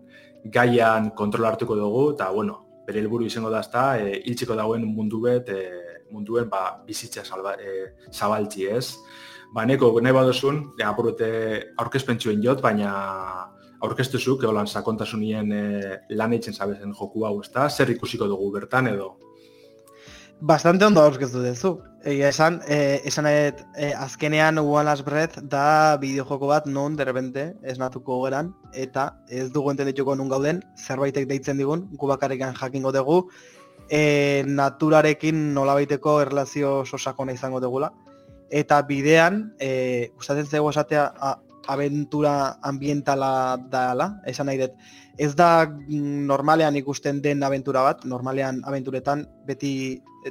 gaian kontrol hartuko dugu, eta, bueno, bere helburu izango da, ezta, e, hiltzeko dagoen mundu bet, e, munduen ba, bizitza salba, e, zabaltzi ez. Ba, neko nahi badozun, ja, apurrete aurkezpentsuen jot, baina aurkeztuzu, keolan sakontasunien e, lan eitzen zabezen joku hau, ezta? Zer ikusiko dugu bertan edo? Bastante ondo aurkeztu duzu. Egia esan, eh, esan eh, azkenean One Last Breath da bideojoko bat non derbente esnatuko geran, eta ez dugu entendituko nun gauden, zerbaitek deitzen digun, gu bakarrikan jakingo dugu, eh, naturarekin nolabaiteko erlazio sosakona izango dugula. Eta bidean, eh, gustatzen zego esatea, a, aventura ambientala dala, esan nahi dut. Ez da mm, normalean ikusten den aventura bat, normalean aventuretan beti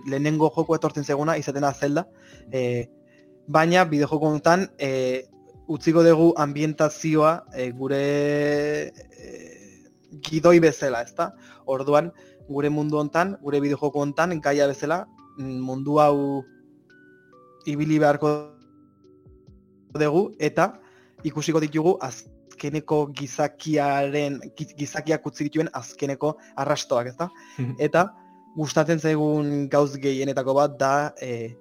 lehenengo joko etortzen zeguna izaten da Zelda, e, baina bide joko honetan e, utziko dugu ambientazioa e, gure e, gidoi bezala, ezta? Orduan, gure mundu hontan, gure bide joko hontan, gaia bezala, mm, mundu hau ibili beharko dugu, eta ikusiko ditugu azkeneko gizakiaren, gizakiak utzi dituen azkeneko arrastoak, ezta? Mhm. eta, gustatzen zaigun gauz gehienetako bat da e,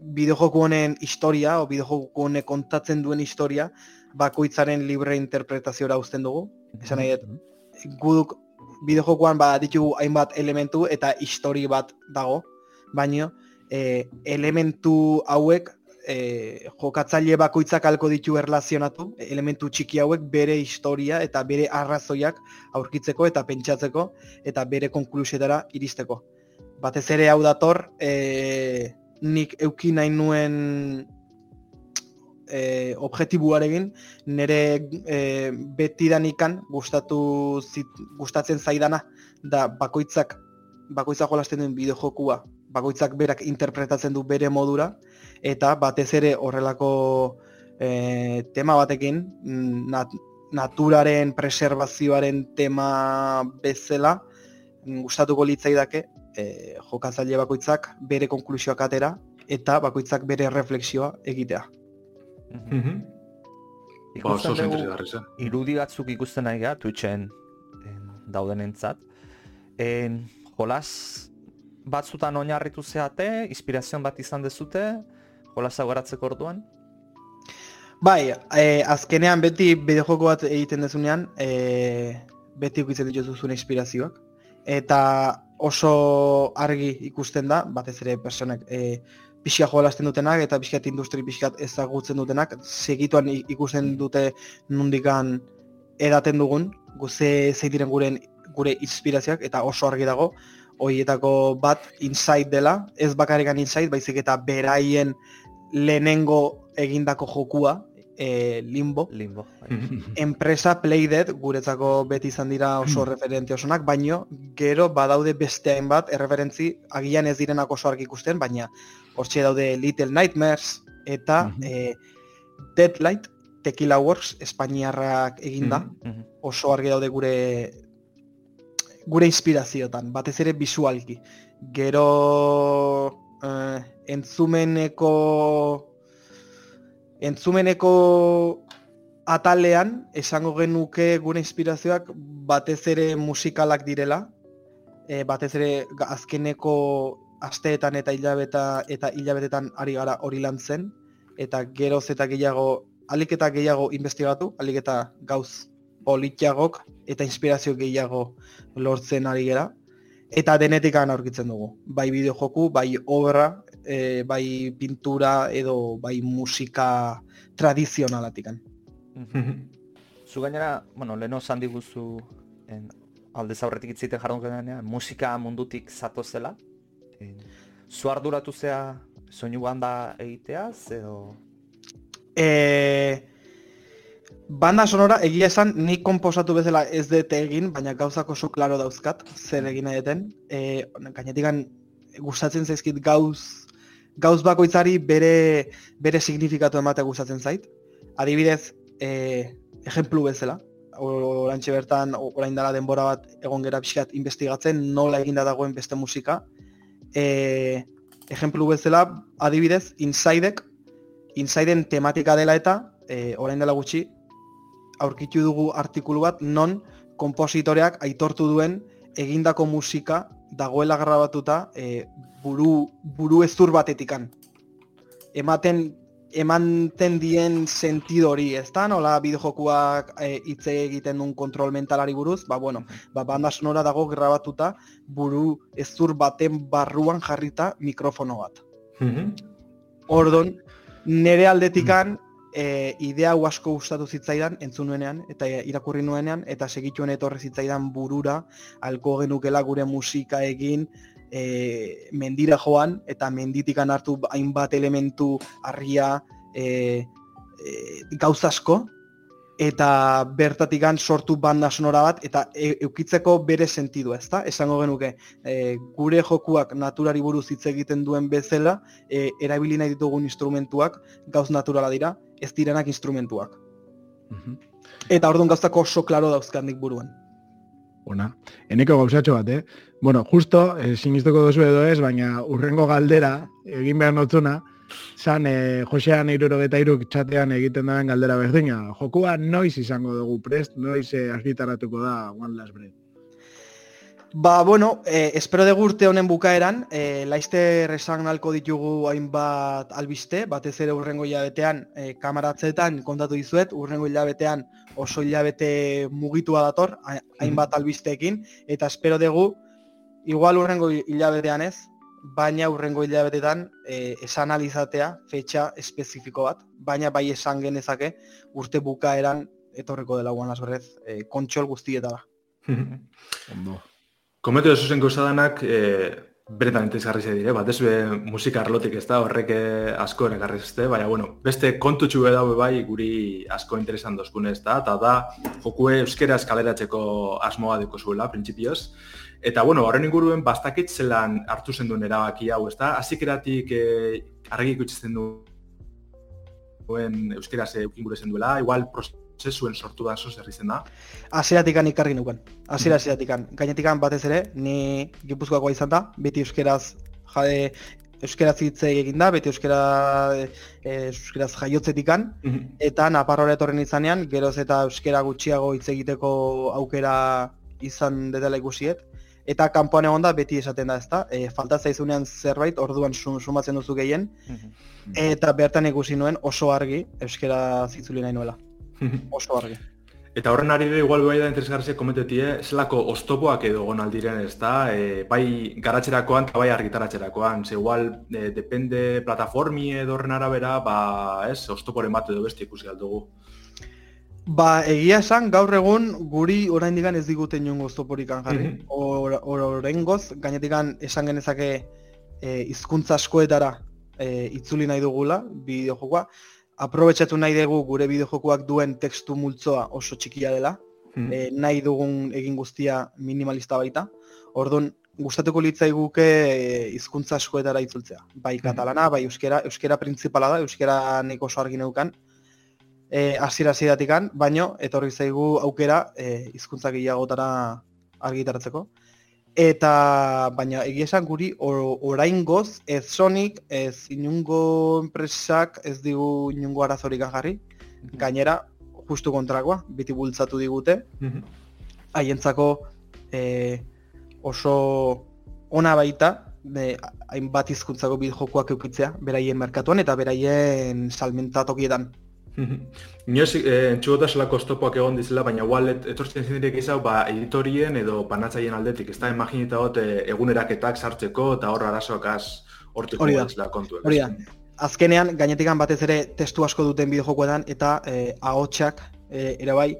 bideojoku honen historia o bideojoku honek kontatzen duen historia bakoitzaren libre interpretaziora uzten dugu. Esan nahi dut, guduk bideojokuan ba ditugu hainbat elementu eta histori bat dago, baino e, elementu hauek e, jokatzaile bakoitzak alko ditu erlazionatu, elementu txiki hauek bere historia eta bere arrazoiak aurkitzeko eta pentsatzeko eta bere konklusietara iristeko. Batez ere hau dator, e, nik euki nahi nuen e, objetibuarekin, nire e, beti gustatu zit, gustatzen zaidana da bakoitzak bakoitzak jolasten duen bideojokua, bakoitzak berak interpretatzen du bere modura, eta batez ere horrelako e, tema batekin mm, nat, naturaren preservazioaren tema bezala mm, gustatuko litzaidake e, jokatzaile bakoitzak bere konklusioak atera eta bakoitzak bere refleksioa egitea. Mm -hmm. Ikusten dugu, irudi batzuk ikusten nahi gara, Twitchen dauden entzat. En, jolas batzutan oinarritu zeate, inspirazioan bat izan dezute, jolasa goratzeko orduan? Bai, e, azkenean beti bideojoko bat egiten dezunean, e, beti ukitzen dituzun inspirazioak. Eta oso argi ikusten da, batez ere personek e, pixka jolasten dutenak eta pixkat industri pixkat ezagutzen dutenak, segituan ikusten dute nundikan edaten dugun, guze zeidiren gure, gure inspirazioak eta oso argi dago, hoietako bat inside dela, ez bakarrikan inside, baizik eta beraien lehenengo egindako jokua, e, limbo. Limbo. Bai. Enpresa Playdead guretzako beti izan dira oso referente osonak, baino gero badaude beste hainbat erreferentzi agian ez direnak oso argi ikusten, baina hortxe daude Little Nightmares eta mm -hmm. Deadlight Tequila Works Espainiarrak eginda, oso argi daude gure gure inspiraziotan, batez ere visualki. Gero uh, entzumeneko entzumeneko atalean esango genuke gure inspirazioak batez ere musikalak direla e, batez ere azkeneko asteetan eta hilabeta eta hilabetetan ari gara hori lantzen eta geroz eta gehiago alik eta gehiago investigatu alik eta gauz politiagok eta inspirazio gehiago lortzen ari gera eta denetikan aurkitzen dugu. Bai bideo joku, bai obra, e, bai pintura edo bai musika tradizionalatikan. Zu gainera, bueno, leno zan diguzu en, alde zaurretik itzite jardun genean, musika mundutik zato zela. zu arduratu zea soinu banda egiteaz, edo... E, Banda sonora egia esan ni konposatu bezala ez dut egin, baina gauzak oso klaro dauzkat, zer egin nahi deten. E, gainetikan gustatzen zaizkit gauz, gauz bakoitzari bere, bere signifikatu ematea gustatzen zait. Adibidez, e, ejemplu bezala, orantxe bertan, orain dela denbora bat egon gera pixkat investigatzen, nola eginda dagoen beste musika. E, ejemplu bezala, adibidez, Insidek, Insiden tematika dela eta, e, orain dela gutxi, aurkitu dugu artikulu bat non konpositoreak aitortu duen egindako musika dagoela grabatuta e, buru, buru ezur batetikan. Ematen emanten dien sentido hori, ez da? Nola bideojokuak e, hitze egiten duen kontrol mentalari buruz, ba, bueno, ba, banda sonora dago grabatuta buru ezur baten barruan jarrita mikrofono bat. Mhm. Ordon, nere aldetikan e, idea asko gustatu zitzaidan entzun nuenean eta irakurri nuenean eta segituen etorri zitzaidan burura alko genukela gure musika egin e, mendira joan eta menditikan hartu hainbat elementu argia e, e, gauzasko eta bertatikan sortu banda sonora bat eta e, eukitzeko bere sentidu, ezta? Esango genuke, e, gure jokuak naturari buruz hitz egiten duen bezala, e, erabili nahi ditugun instrumentuak gauz naturala dira, ez direnak instrumentuak. Mhm. Eta orduan gauztako oso klaro dauzkandik buruan. Ona, eneko gauzatxo bat, eh? Bueno, justo, eh, sinistuko duzu edo ez, baina urrengo galdera, egin behar notzuna, zan e, Josean irurogeta iruk txatean egiten duen galdera berdina. Jokua noiz izango dugu prest, noiz e, argitaratuko da One Last Breath. Ba, bueno, eh, espero dugu urte honen bukaeran, eh, laizte esan nalko ditugu hainbat albiste, batez ere urrengo hilabetean eh, kamaratzeetan kontatu dizuet, urrengo hilabetean oso hilabete mugitua dator, ha- hainbat albisteekin, eta espero dugu, igual urrengo hilabetean ez, baina urrengo hilabetetan eh, esan alizatea fetxa espezifiko bat, baina bai esan genezake urte bukaeran etorreko dela guan lasberrez, eh, kontxol guztietara. Ondo. Kometu dezu zen gauzadanak, e, beretan interesgarri ze dire, batez be musika arlotik ez da, horrek eh, asko erakarri zeste, baina, bueno, beste kontutxu daue bai guri asko interesan dozkune ez da, eta da, jokue euskera eskaleratzeko asmoa deko zuela, printzipioz. Eta, bueno, horren inguruen bastakit zelan hartu zen duen erabaki hau, ez da? Azikeratik e, argi ikutzen duen euskera ze eukin zen duela, igual prozesuen sortu da zoz herri da. Hasieratik ikarri nuken. Hasiera hasieratik. Gainetik batez ere, ni Gipuzkoakoa izan da, beti euskeraz jade euskeraz hitz egin da, beti euskera e, euskeraz jaiotzetikan eta Naparrora etorren izanean, geroz eta euskera gutxiago hitz egiteko aukera izan detela ikusiet. Eta kanpoan egon da beti esaten da, ezta? E, falta zaizunean zerbait, orduan sum- sumatzen duzu gehien, eta bertan ikusi nuen oso argi euskera zitzuli nahi nuela. Oso argi. Eta horren ari igual bai da interesgarria komentetie, zelako ostopoak edo egon aldiren ez da, e, bai garatzerakoan eta bai argitaratzerakoan, ze igual e, depende plataformi edo horren arabera, ba, ez, ostoporen bat edo beste ikusi aldugu. Ba, egia esan, gaur egun guri oraindik ez digute inongo oztoporikan jarri. Mhm. Or, or, oraingoz, gainetikan esan genezake e, hizkuntza askoetara e, itzuli nahi dugula bideojokoa. Aprobetxatu nahi dugu gure bideojokoak duen testu multzoa oso txikia dela. e, nahi dugun egin guztia minimalista baita. Orduan, gustatuko litzaiguke e, hizkuntza askoetara itzultzea. Bai katalana, bai euskera, euskera printzipala da, euskera nik oso argi neukan. E, hasiera hasieratik baino etorri zaigu aukera e, hizkuntza gehiagotara argitaratzeko. Eta baina egia esan guri or, oraingoz ez Sonic, ez inungo enpresak ez digu inungo arazorik jarri. Gainera, justu kontrakoa, biti bultzatu digute, haientzako e, oso ona baita de, hainbat hizkuntzako bideojokoak eukitzea, beraien merkatuan eta beraien salmenta tokietan. Inoz, eh, entxugota zelako ostopoak egon dizela, baina igual et, etortzen zindirek izau, ba, editorien edo panatzaien aldetik, ez da, imaginita hot, eh, eguneraketak sartzeko eta hor arazoak az hortiko Hori da. kontuek. Hori da. Azkenean, gainetikan batez ere testu asko duten bideojokoetan eta e, ahotsak e, ere bai.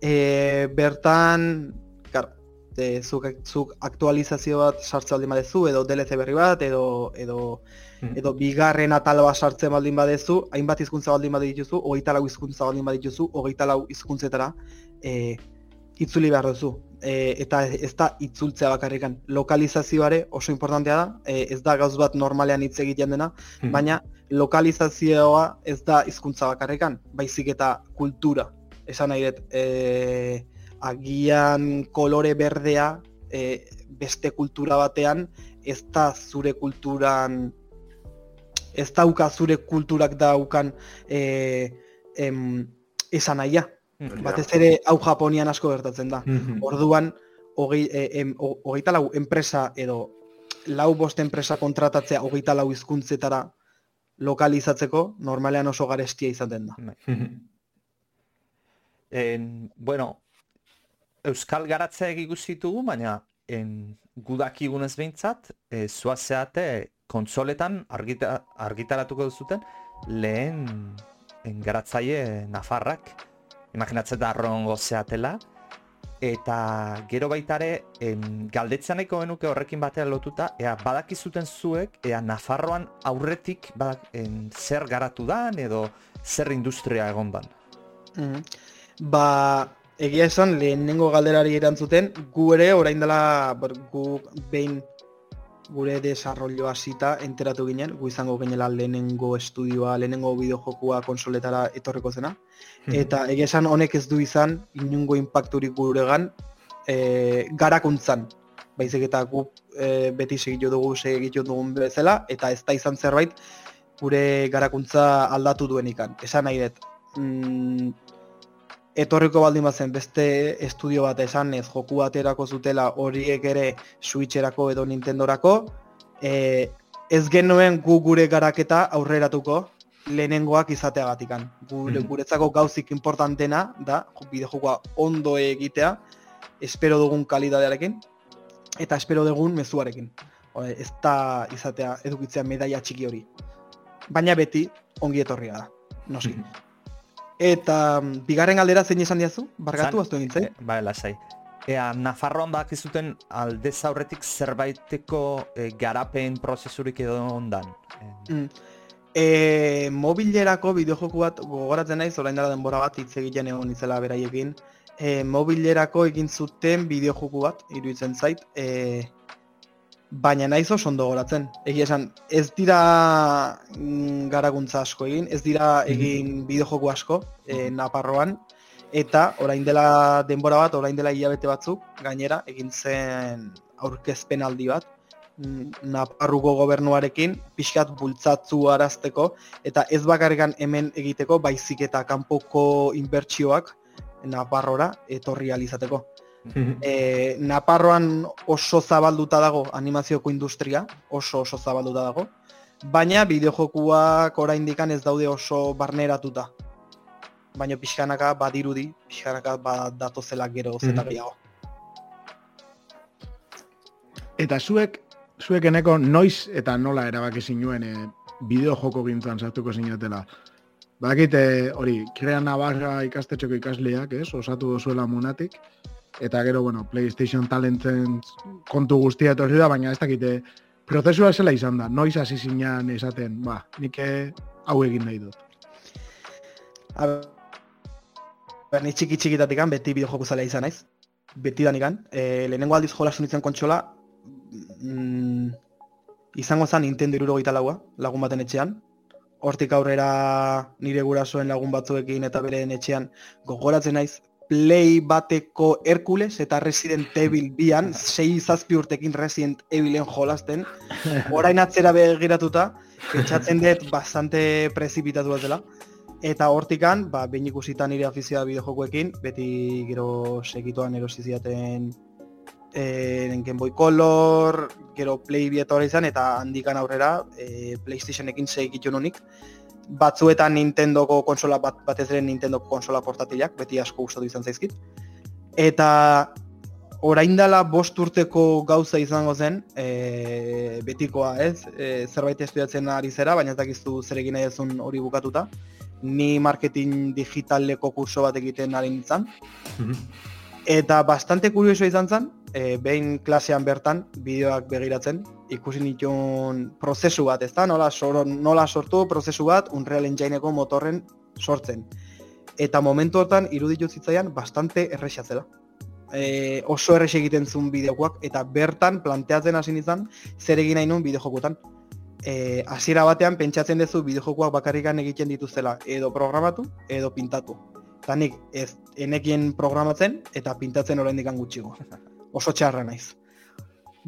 E, bertan, kar, e, zuk, zuk aktualizazio bat sartzen baldin badezu, edo DLC berri bat, edo, edo, Mhm. edo bigarren atal sartzen baldin badezu, hainbat hizkuntza baldin badituzu, hogeita lau hizkuntza baldin badituzu, hogeita lau hizkuntzetara e, itzuli behar duzu. E, eta ez da itzultzea bakarrikan. Lokalizazioare oso importantea da, e, ez da gauz bat normalean hitz egiten dena, Mhm. baina lokalizazioa ez da hizkuntza bakarrikan, baizik eta kultura. Esan nahi dut, e, agian kolore berdea e, beste kultura batean ez da zure kulturan ez dauka zure kulturak daukan e, em, esan nahia. Batez ere hau Japonian asko gertatzen da. Mhm. Orduan, hogei, e, em, ho- hogeita lau enpresa edo lau bost enpresa kontratatzea hogeita lau hizkuntzetara lokalizatzeko normalean oso garestia izaten da. En, bueno, Euskal garatzea ikusi ditugu, baina en, gudakigunez behintzat, e, zuazeate kontsoletan argita, argitaratuko duzuten lehen en, garatzaile Nafarrak. Imaginatzen da arrongo zeatela. Eta gero baitare, en, galdetzen genuke horrekin batera lotuta, ea badakizuten zuek, ea Nafarroan aurretik badak, en, zer garatu dan edo zer industria egon dan. Mhm. Ba, egia esan, lehenengo galderari erantzuten, gu ere, orain dela, gu behin gure desarrollo hasita enteratu ginen, gu izango ginela lehenengo estudioa, lehenengo bideojokua konsoletara etorriko zena. Eta egia esan honek ez du izan inungo impacturik guregan e, garakuntzan. Baizik eta gu e, beti segitu dugu segitu dugun bezala eta ez da izan zerbait gure garakuntza aldatu duen ikan. Esan nahi dut, mm, etorriko baldin bazen beste estudio bat esan ez joku baterako zutela horiek ere Switcherako edo Nintendorako e, ez genuen gu gure garaketa aurreratuko lehenengoak izateagatikan. Gure, Mhm. Guretzako gauzik importantena da bideojokoa ondo egitea, espero dugun kalidadearekin eta espero dugun mezuarekin. Ez da izatea edukitzea medaia txiki hori. Baina beti ongi etorria da. Noski. Eta mm, bigarren galdera zein esan diazu? Bargatu aztu egintzen? E, bai, lasai. Ea, Nafarroan bakizuten aldez aurretik zerbaiteko e, garapen prozesurik edo ondan. E, Mm. E, mobilerako bideojoku bat gogoratzen naiz, orain dela denbora bat hitz egiten egon izela beraiekin. E, mobilerako egin zuten bideojoku bat, iruditzen zait. E, baina naiz oso ondo goratzen. Egia esan, ez dira mm, garaguntza asko egin, ez dira egin bideojoku asko e, Naparroan, eta orain dela denbora bat, orain dela hilabete batzuk, gainera, egin zen aurkezpen aldi bat, mm, Naparruko gobernuarekin pixkat bultzatzu arazteko eta ez bakarrikan hemen egiteko baizik eta kanpoko inbertsioak Naparrora etorri alizateko. E, Naparroan oso zabalduta dago animazioko industria, oso oso zabalduta dago, baina bideojokuak oraindikan ez daude oso barneratuta. Baina pixkanaka badirudi, pixkanaka badatozela gero zeta Mhm. gehiago. Eta zuek, zuek eneko noiz eta nola erabaki zinuen e, bideo joko gintzan sartuko zinatela. Bakite hori, Krea Navarra ikastetxeko ikasleak, ez, osatu dozuela munatik, eta gero, bueno, PlayStation Talentzen kontu guztia etorri da, baina ez dakite, prozesua zela izan da, noiz hasi zinean esaten, ba, nik eh, hau egin nahi dut. A ber, ni txiki txikitatik beti bideojoku zalea izan naiz. Beti danikan. E, lehenengo aldiz jolasun nintzen kontsola, mm, izango zen Nintendo irurogeita laua, lagun baten etxean. Hortik aurrera nire gurasoen lagun batzuekin eta beren etxean gogoratzen naiz Play bateko Hercules eta Resident Evil bian, sei zazpi urtekin Resident Evilen jolasten. Orain atzera begiratuta, pentsatzen dut bastante prezipitatu dela. Eta hortikan, ba, behin ikusita nire afizioa bideojokoekin, beti gero segituan erosi zidaten eh, Game Boy Color, gero Play bi etorri izan, eta handikan aurrera eh, PlayStationekin segitu nunik. Batzuetan Nintendoko konsola bat, batez ere Nintendoko konsola portatilak, beti asko gustatu izan zaizkit. Eta orain dela bost urteko gauza izango zen, e, betikoa ez, e, zerbait estudiatzen ari zera, baina ez dakizu zer egin nahi duzun hori bukatuta. Ni marketing digitaleko kurso bat egiten ari nintzen, Eta bastante kurioso izan zen, e, behin klasean bertan, bideoak begiratzen, ikusi nituen prozesu bat, ezta? Nola, sor, nola sortu prozesu bat Unreal Engineko motorren sortzen. Eta momentu hortan iruditu zitzaian bastante erresa zela. E, oso erres egiten zuen bideokoak eta bertan planteatzen hasi nintzen zer egin nahi nuen bideojokutan. E, hasiera batean pentsatzen duzu bideojokoak bakarrikan egiten dituzela edo programatu edo pintatu. Eta nik ez enekien programatzen eta pintatzen oraindik gutxigo. Oso txarra naiz.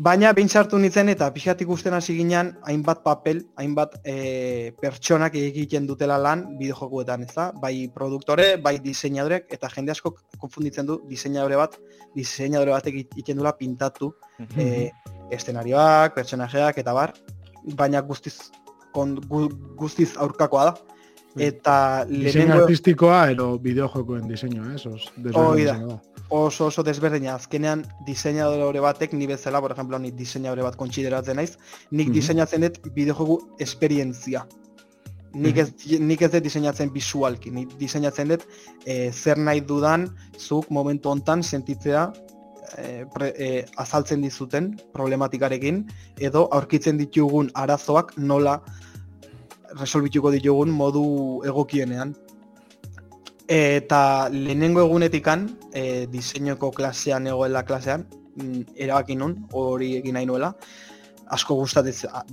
Baina behin sartu nintzen eta pixat ikusten hasi ginean hainbat papel, hainbat e, pertsonak egiten dutela lan bideojokuetan, ez da? Bai produktore, bai diseinadorek, eta jende asko konfunditzen du diseinadore bat, diseinadore batek egiten dula pintatu e, eszenarioak, pertsonajeak eta bar, baina guztiz kon, gu, guztiz aurkakoa da. Bai. Eta lehenengo artistikoa, ero bideojokoen diseinua, ez? Os, Hoi da. oso oso desberdina. Azkenean diseinadore batek, ni bezala, por ejemplo, ni diseinadore bat kontsideratzen naiz, nik diseinatzen dut bideojoku esperientzia. Nik ez, nik ez dut diseinatzen visualki, nik diseinatzen dut eh, zer nahi dudan zuk momentu hontan sentitzea eh, pre, eh, azaltzen dizuten problematikarekin edo aurkitzen ditugun arazoak nola resolbituko ditugun modu egokienean. Eta lehenengo egunetikan, e, diseinuko klasean egoela klasean, mm, erabaki nun, hori egin nahi nuela, asko gustatu,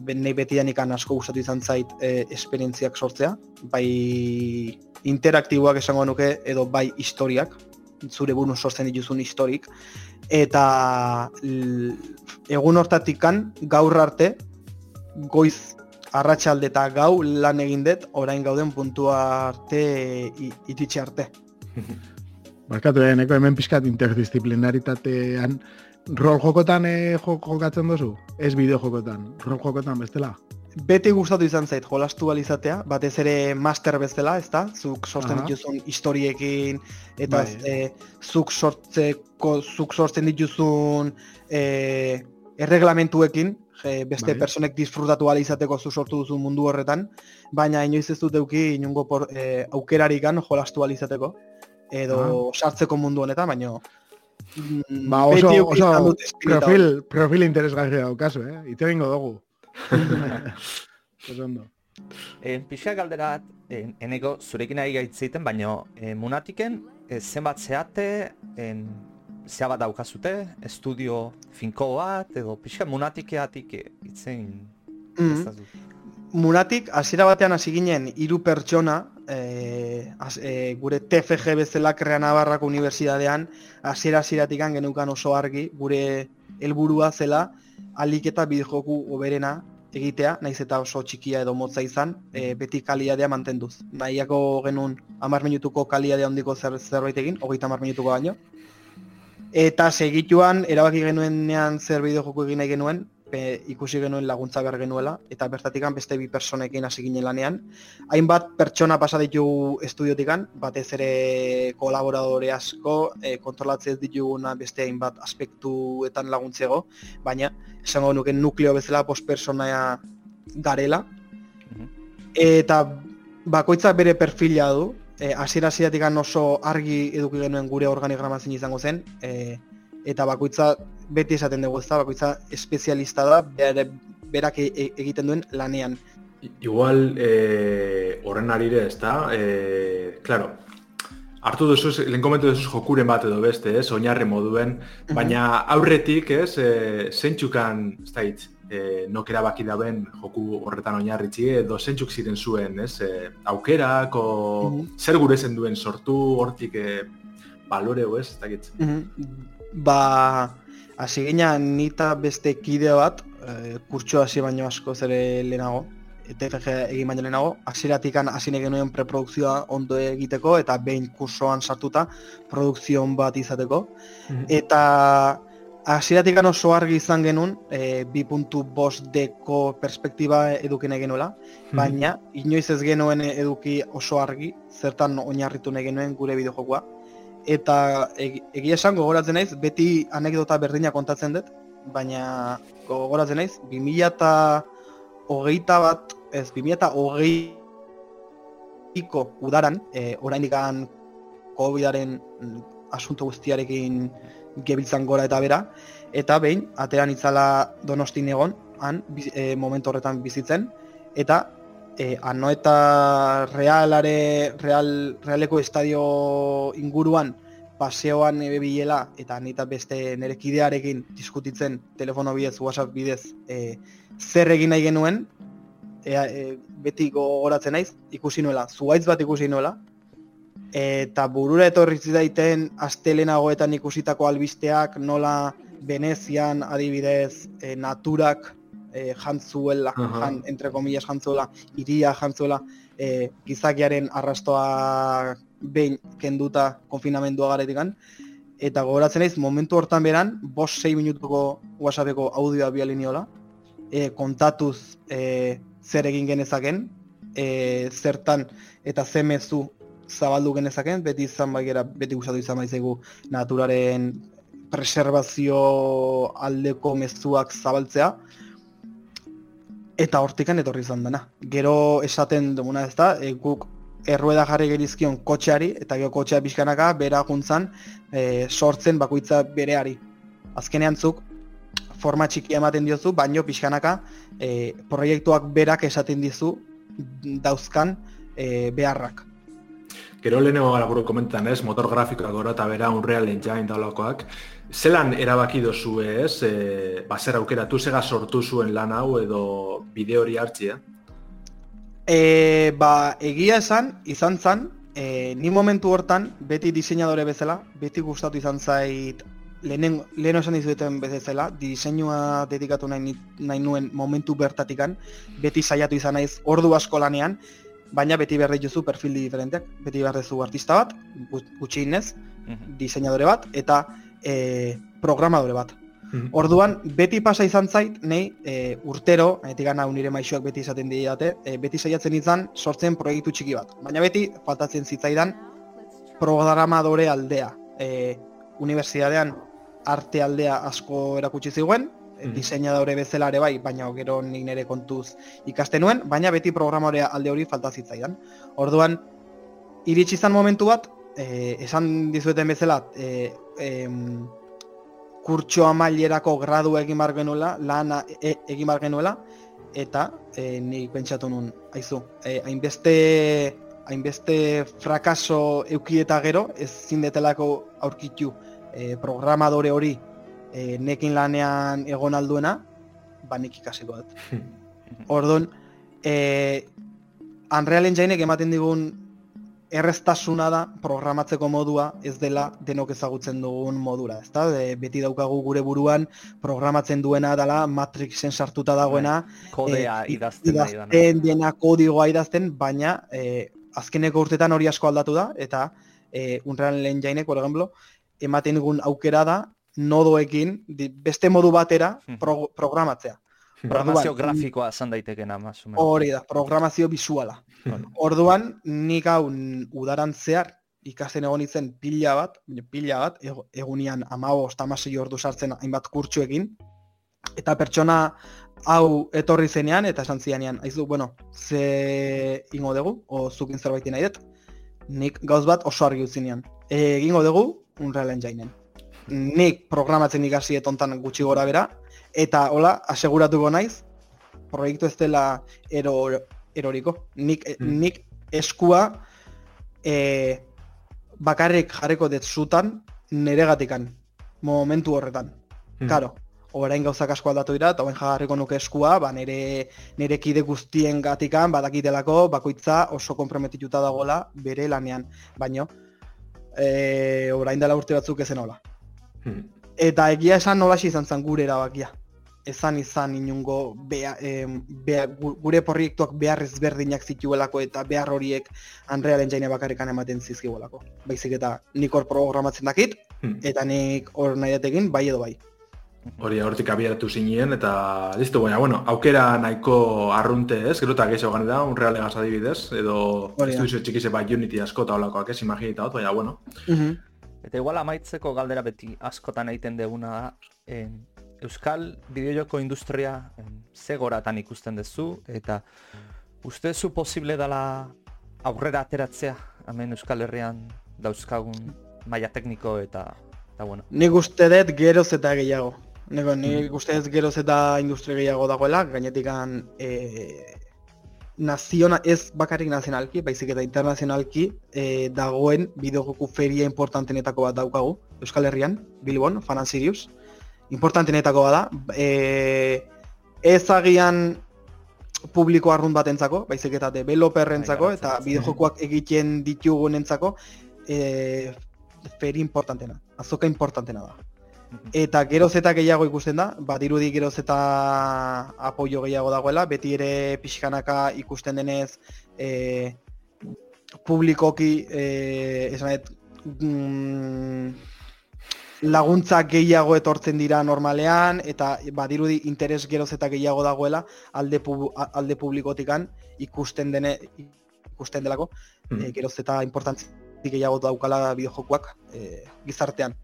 nahi betianikan asko gustatu izan zait e, esperientziak sortzea, bai interaktiboak esango nuke, edo bai historiak, zure burun sortzen dituzun historik, eta egun hortatikan gaur arte, goiz arratsalde eta gau lan egin dut, orain gauden puntua arte iritsi arte. Barkatu, eh, neko hemen pixkat interdisciplinaritatean rol jokotan eh, jo- jokatzen duzu? Ez bideo jokotan, rol jokotan bestela? Beti gustatu izan zait jolastu izatea, batez ere master bezala, ezta? Zuk sortzen dituzun historiekin eta Bai. e, zuk sortzeko zuk sortzen dituzun e, erreglamentuekin, je, beste Bai. personek disfrutatu ahal izateko zu sortu duzun mundu horretan, baina inoiz ez dut eduki inungo por, e, aukerarikan jolastu ahal izateko edo sartzeko mundu honetan, baina mm, Ba, oso, oso profil, profil interesgarria daukazu, eh? Ite bingo dugu. oso ondo. E, Pixa galdera bat, e, eneko zurekin ari gaitzeiten, baina e, munatiken e, zenbat zeate, en, zea bat daukazute, estudio finko bat, edo pixa munatikeatik itzen Mm. ezazu. Munatik, hasiera batean hasi ginen hiru pertsona, e, az, e, gure TFG bezala Krea Navarrako Unibertsitatean, hasiera hasieratik geneukan oso argi, gure helburua zela, alik eta bideojoku oberena egitea, naiz eta oso txikia edo motza izan, e, beti kalidadea mantenduz. Nahiako genuen 10 minutuko kalidadea handiko zer, zerbait egin, hogeita 10 minutuko baino. Eta segituan, erabaki genuenean zer bideojoku egin nahi genuen, pe, ikusi genuen laguntza behar genuela, eta bertatikan beste bi personekin hasi ginen lanean. Hainbat pertsona pasa ditugu estudiotikan, batez ere kolaboradore asko, e, kontrolatzea ez dituguna beste hainbat aspektuetan laguntzego, baina esango nuke nukleo bezala post persona garela, Mhm. eta bakoitzak bere perfila du, e, hasiera hasieratik oso argi eduki genuen gure organigrama zein izango zen, e, eta bakoitza beti esaten dugu ezta, bakoitza espezialista da, bere, berak e- e- egiten duen lanean. Igual, eh, horren arire, ez da? Eh, claro, hartu duzu, lehen komentu duzu jokuren bat edo beste, ez, oinarri moduen, baina aurretik, ez, eh, zeintxukan, ez da hitz, eh, nok erabaki daben joku horretan oinarritzi, edo zeintzuk ziren zuen, ez, eh, aukerak, o Mhm. zer gure zen duen sortu, hortik eh, baloreo, ez, ez dakit. Mhm. Ba, hasi ginen nita beste kide bat, e, kurtso hasi baino asko zere lehenago, TFG egin baino lehenago, hasieratik hasi nahi genuen preprodukzioa ondo egiteko, eta behin kursoan sartuta produkzion bat izateko. Eta hasieratik oso argi izan genuen, e, 2.5Dko perspektiba eduki nahi genuela, baina inoiz ez genuen eduki oso argi, zertan oinarritu nahi genuen gure bideojokoa. Eta eg- egia esan gogoratzen naiz, beti anekdota berdina kontatzen dut, baina gogoratzen naiz, 2000 eta hogeita bat, ez, 2000 eta hogeiko udaran, e, oraindikan COVID-aren mm, asunto guztiarekin gebiltzan gora eta bera, eta behin, ateran itzala donostin egon, han, e, momentu horretan bizitzen, eta e, ano eta realare, real, realeko estadio inguruan paseoan ebe bilela eta nita beste nire kidearekin diskutitzen telefono bidez, whatsapp bidez e, zer egin nahi genuen ea, e, beti gogoratzen naiz, ikusi nuela, zuaitz bat ikusi nuela eta burura etorri zitzaiten astelenagoetan ikusitako albisteak nola Venezian adibidez e, naturak e, jantzuela, Aha. jan, entre comillas jantzuela, iria jantzuela, e, gizakiaren arrastoa behin kenduta konfinamendua garetikan, eta gogoratzen naiz momentu hortan beran, bost 6 minutuko WhatsAppeko audioa biali niola, e, kontatuz e, zer egin genezaken, e, zertan eta ze mezu zabaldu genezaken, beti izan baigera, beti gustatu izan baizegu naturaren preservazio aldeko mezuak zabaltzea, eta hortikan etorri izan dena. Gero esaten duguna ez da, e, guk errueda jarri gerizkion kotxeari, eta gero kotxea pixkanaka bera juntzan e, sortzen bakoitza bereari. Azkenean zuk, forma txiki ematen diozu, baino pixkanaka e, proiektuak berak esaten dizu dauzkan e, beharrak. Gero lehenengo gara buru komentan ez, motor grafikoak gora eta bera Unreal Engine daulakoak. Zelan erabaki dozu ez, e, baser aukeratu, zega sortu zuen lan hau edo bideo hori hartzia? E, ba, egia esan, izan zan, e, ni momentu hortan, beti diseinadore bezala, beti gustatu izan zait, lehenen, lehen esan dizueten bezala, diseinua dedikatu nahi, nahi nuen momentu bertatikan, beti saiatu izan naiz ordu asko lanean, baina beti behar dituzu perfil diferenteak, beti behar duzu artista bat, gutxi inez, Mhm. diseinadore bat, eta e, programadore bat. Mhm. Orduan, beti pasa izan zait, nei, e, urtero, etik gana nire maixoak beti izaten didate, e, beti saiatzen izan sortzen proiektu txiki bat. Baina beti faltatzen zitzaidan programadore aldea. E, Unibertsitatean arte aldea asko erakutsi ziguen, Mhm. diseinadore bezala ere bai, baina gero nik nire kontuz ikasten nuen, baina beti programore alde hori falta zitzaidan. Orduan, iritsi izan momentu bat, eh, esan dizueten bezala, eh, em, kurtso amailerako gradu egin bar genuela, lana e, egin bar genuela, eta eh, nik pentsatu nun, aizu, eh, hainbeste hainbeste frakaso euki eta gero, ez zindetelako aurkitu eh, programadore hori eh, nekin lanean egon alduena, ba nik ikasiko dut. Orduan, eh, Unreal Engineek ematen digun erreztasuna da programatzeko modua ez dela denok ezagutzen dugun modura, ezta? De, beti daukagu gure buruan programatzen duena dela Matrixen sartuta dagoena, Kodea eh, idazten idazten dena kodigoa idazten, baina eh, azkeneko urtetan hori asko aldatu da eta eh, Unreal Engineek, por ejemplo, ematen digun aukera da nodoekin di- beste modu batera Mhm. pro, programatzea. Programazio Orduan, grafikoa esan daitekena, menos. Hori da, programazio bisuala. Bueno. Orduan, nik hau n- udaran zehar ikasten egon itzen pila bat, pila bat, egunian amabost, amasei ordu sartzen hainbat kurtsuekin, eta pertsona hau etorri zenean, eta esan zianean, aizu, bueno, ze ingo dugu, o zukin zerbait nahi dut, nik gauz bat oso argi utzinean. E, egingo dugu, Unreal Engineen. Nik programatzen ikasi etontan gutxi gora bera, eta hola, aseguratuko naiz, proiektu ez dela ero, eroriko. Nik, Mm. nik eskua e, bakarrik jarriko dut zutan neregatikan, momentu horretan. Mhm. Karo, orain gauzak asko aldatu dira, eta orain jarriko nuke eskua, ba, nire, nire kide guztien gatikan, badakitelako, bakoitza oso komprometituta dagoela bere lanean. Baino, e, orain dela urte batzuk ezen hola. Mhm. Eta egia esan nolaxi izan zen gure erabakia. Ezan izan inungo bea, em, bea, gu- gure proiektuak behar ezberdinak zituelako eta behar horiek Unreal Engine bakarrikan ematen zizkiguelako. Baizik eta nik hor programatzen dakit, Mhm. eta nik hor nahi datekin bai edo bai. Hori hortik abiaratu zinen eta listo, baina, bueno, aukera nahiko arrunte ez, gero eta gehiago gane da, un realegaz adibidez, edo ez duizu txikize bai Unity asko eta olakoak ez, imaginita dut, baina, bueno. Eta igual amaitzeko galdera beti askotan egiten deguna da, en, Euskal bideojoko industria en, ze goratan ikusten duzu, eta uste zu posible dela aurrera ateratzea, hemen Euskal Herrian dauzkagun maila tekniko eta, eta bueno. Nik uste dut geroz eta gehiago. Nik, nik uste dut geroz eta industria gehiago dagoela, gainetikan e, naziona, ez bakarrik nazionalki, baizik eta internazionalki e, dagoen bideojoku feria importantenetako bat daukagu, Euskal Herrian, Bilbon, Fan Sirius. Importantenetako bada. E, ez agian publiko arrunt batentzako, baizik eta developerrentzako Bai, eta garatzen. bideojokoak egiten ditugunentzako e, feri importantena, azoka importantena da. Eta geroz eta gehiago ikusten da, badirudi geroz eta apoio gehiago dagoela, beti ere pixkanaka ikusten denez e, publikoki, e, esan dut, mm, laguntza gehiago etortzen dira normalean, eta badirudi interes geroz eta gehiago dagoela alde, pub, alde publikotikan ikusten dene ikusten delako, Mhm. e, geroz eta importantzi gehiago daukala bideojokoak e, gizartean.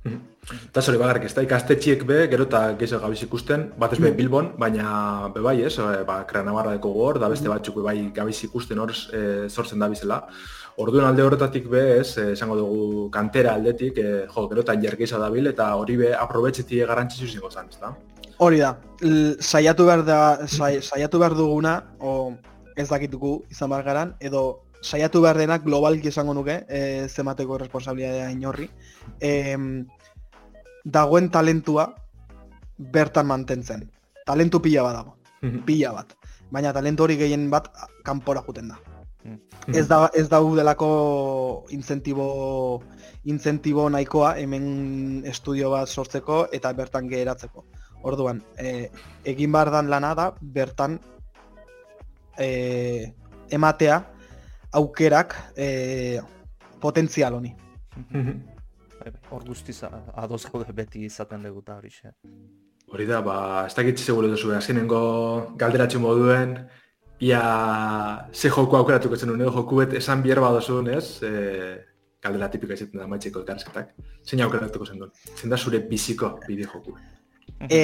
Eta zori bagarrik ez da, ikastetxiek be, gero eta gehiago gabiz ikusten, bat ez be Bilbon, baina be bai ez, e, ba, Kranabarra deko gor, da beste batzuk be bai gabiz ikusten hor e, sortzen da bizela. Orduan alde horretatik be, ez, e, esango dugu kantera aldetik, e, jo, gero eta jergeiza dabil, eta hori be aprobetxeti garrantzitsu zingo zan, ez da? Hori da, saiatu behar da, sai, saiatu behar duguna, o ez dakitugu izan behar garan, edo saiatu behar denak globalki esango nuke, e, zemateko responsabilidadea inorri, em, dagoen talentua bertan mantentzen. Talentu pila bat dago, pila bat. Baina talentu hori gehien bat kanpora juten da. Ez da ez daudelako incentibo incentibo nahikoa hemen estudio bat sortzeko eta bertan geratzeko. Orduan, e, egin behar dan lana da bertan e, ematea aukerak e, potentzial honi. Hor guztiz a- ados gaude beti izaten dugu eta hori. Hori da, ba, ez dakit segure duzu, azkenengo galderatxo moduen, ia ze joku aukeratuko zen edo joku bet esan bierba dozun, ez? E, galdera tipika izaten da maitzeko elkarrizketak. Zein aukeratuko zen duen? Zein da zure biziko bideo joku? E...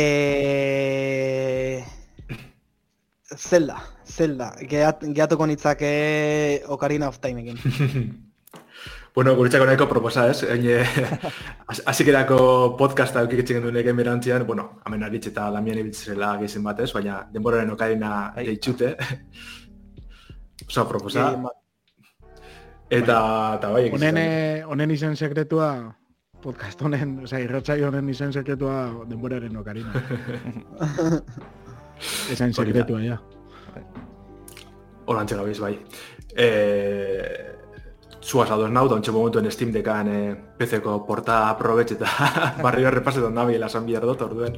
Zelda, Zelda. Gehat, gehatuko nitzake Ocarina of Time egin. bueno, guretzako nahiko proposa, ez? Egin, hasikerako podcasta eukikitzen duen egen berantzian, bueno, hemen aritz eta lamian ibitzela gehizen batez, baina denboraren okarina Bai. deitxute. Osa proposa. Eta, eta bai, Honen, izan. eh, honen izen sekretua, podcast honen, oza, irratxai honen izen sekretua denboraren okarina. Esan da. sekretua, ja. Horantxe gabiz, bai. E, Zuaz ados nau, da ontxe momentuen Steam dekan e, PC-ko porta aprobetx eta barrio errepasetan nabiela esan bihar dut, orduen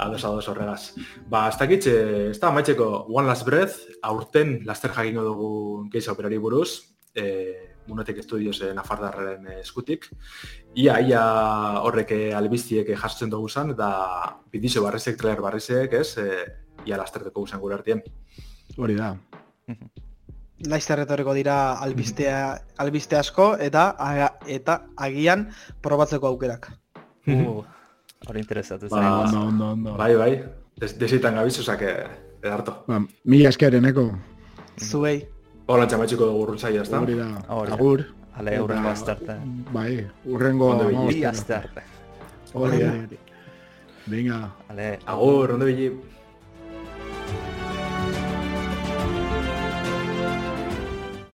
ados ados horregaz. Ba, ez dakit, e, ez da amaitzeko One Last Breath, aurten laster jakingo dugu geisha operari buruz, e, Munotek Studios e, Nafardarren eskutik. Ia, ia horrek albiztiek jasotzen dugu zan, eta bidizo barrizek, trailer barrizek, ez, e, ia lasterteko guzan gure artien. Hori da. Laizter etorriko dira albistea, albiste asko eta aga- eta agian probatzeko aukerak. Uh, hori interesatu Ba, zen. Ondo, ondo, ondo. Bai, bai. Des, desitan gabiz, osake, edarto. Ba, mila eskereneko. Zuei. Hola, txamatxiko dugu urrutzaia, ez da? Hori da. Agur. Ale, aurrengo astarte. Bai, urrengo. Bi arte. Hori, hori. Venga. Ale, Agur, ondo bili.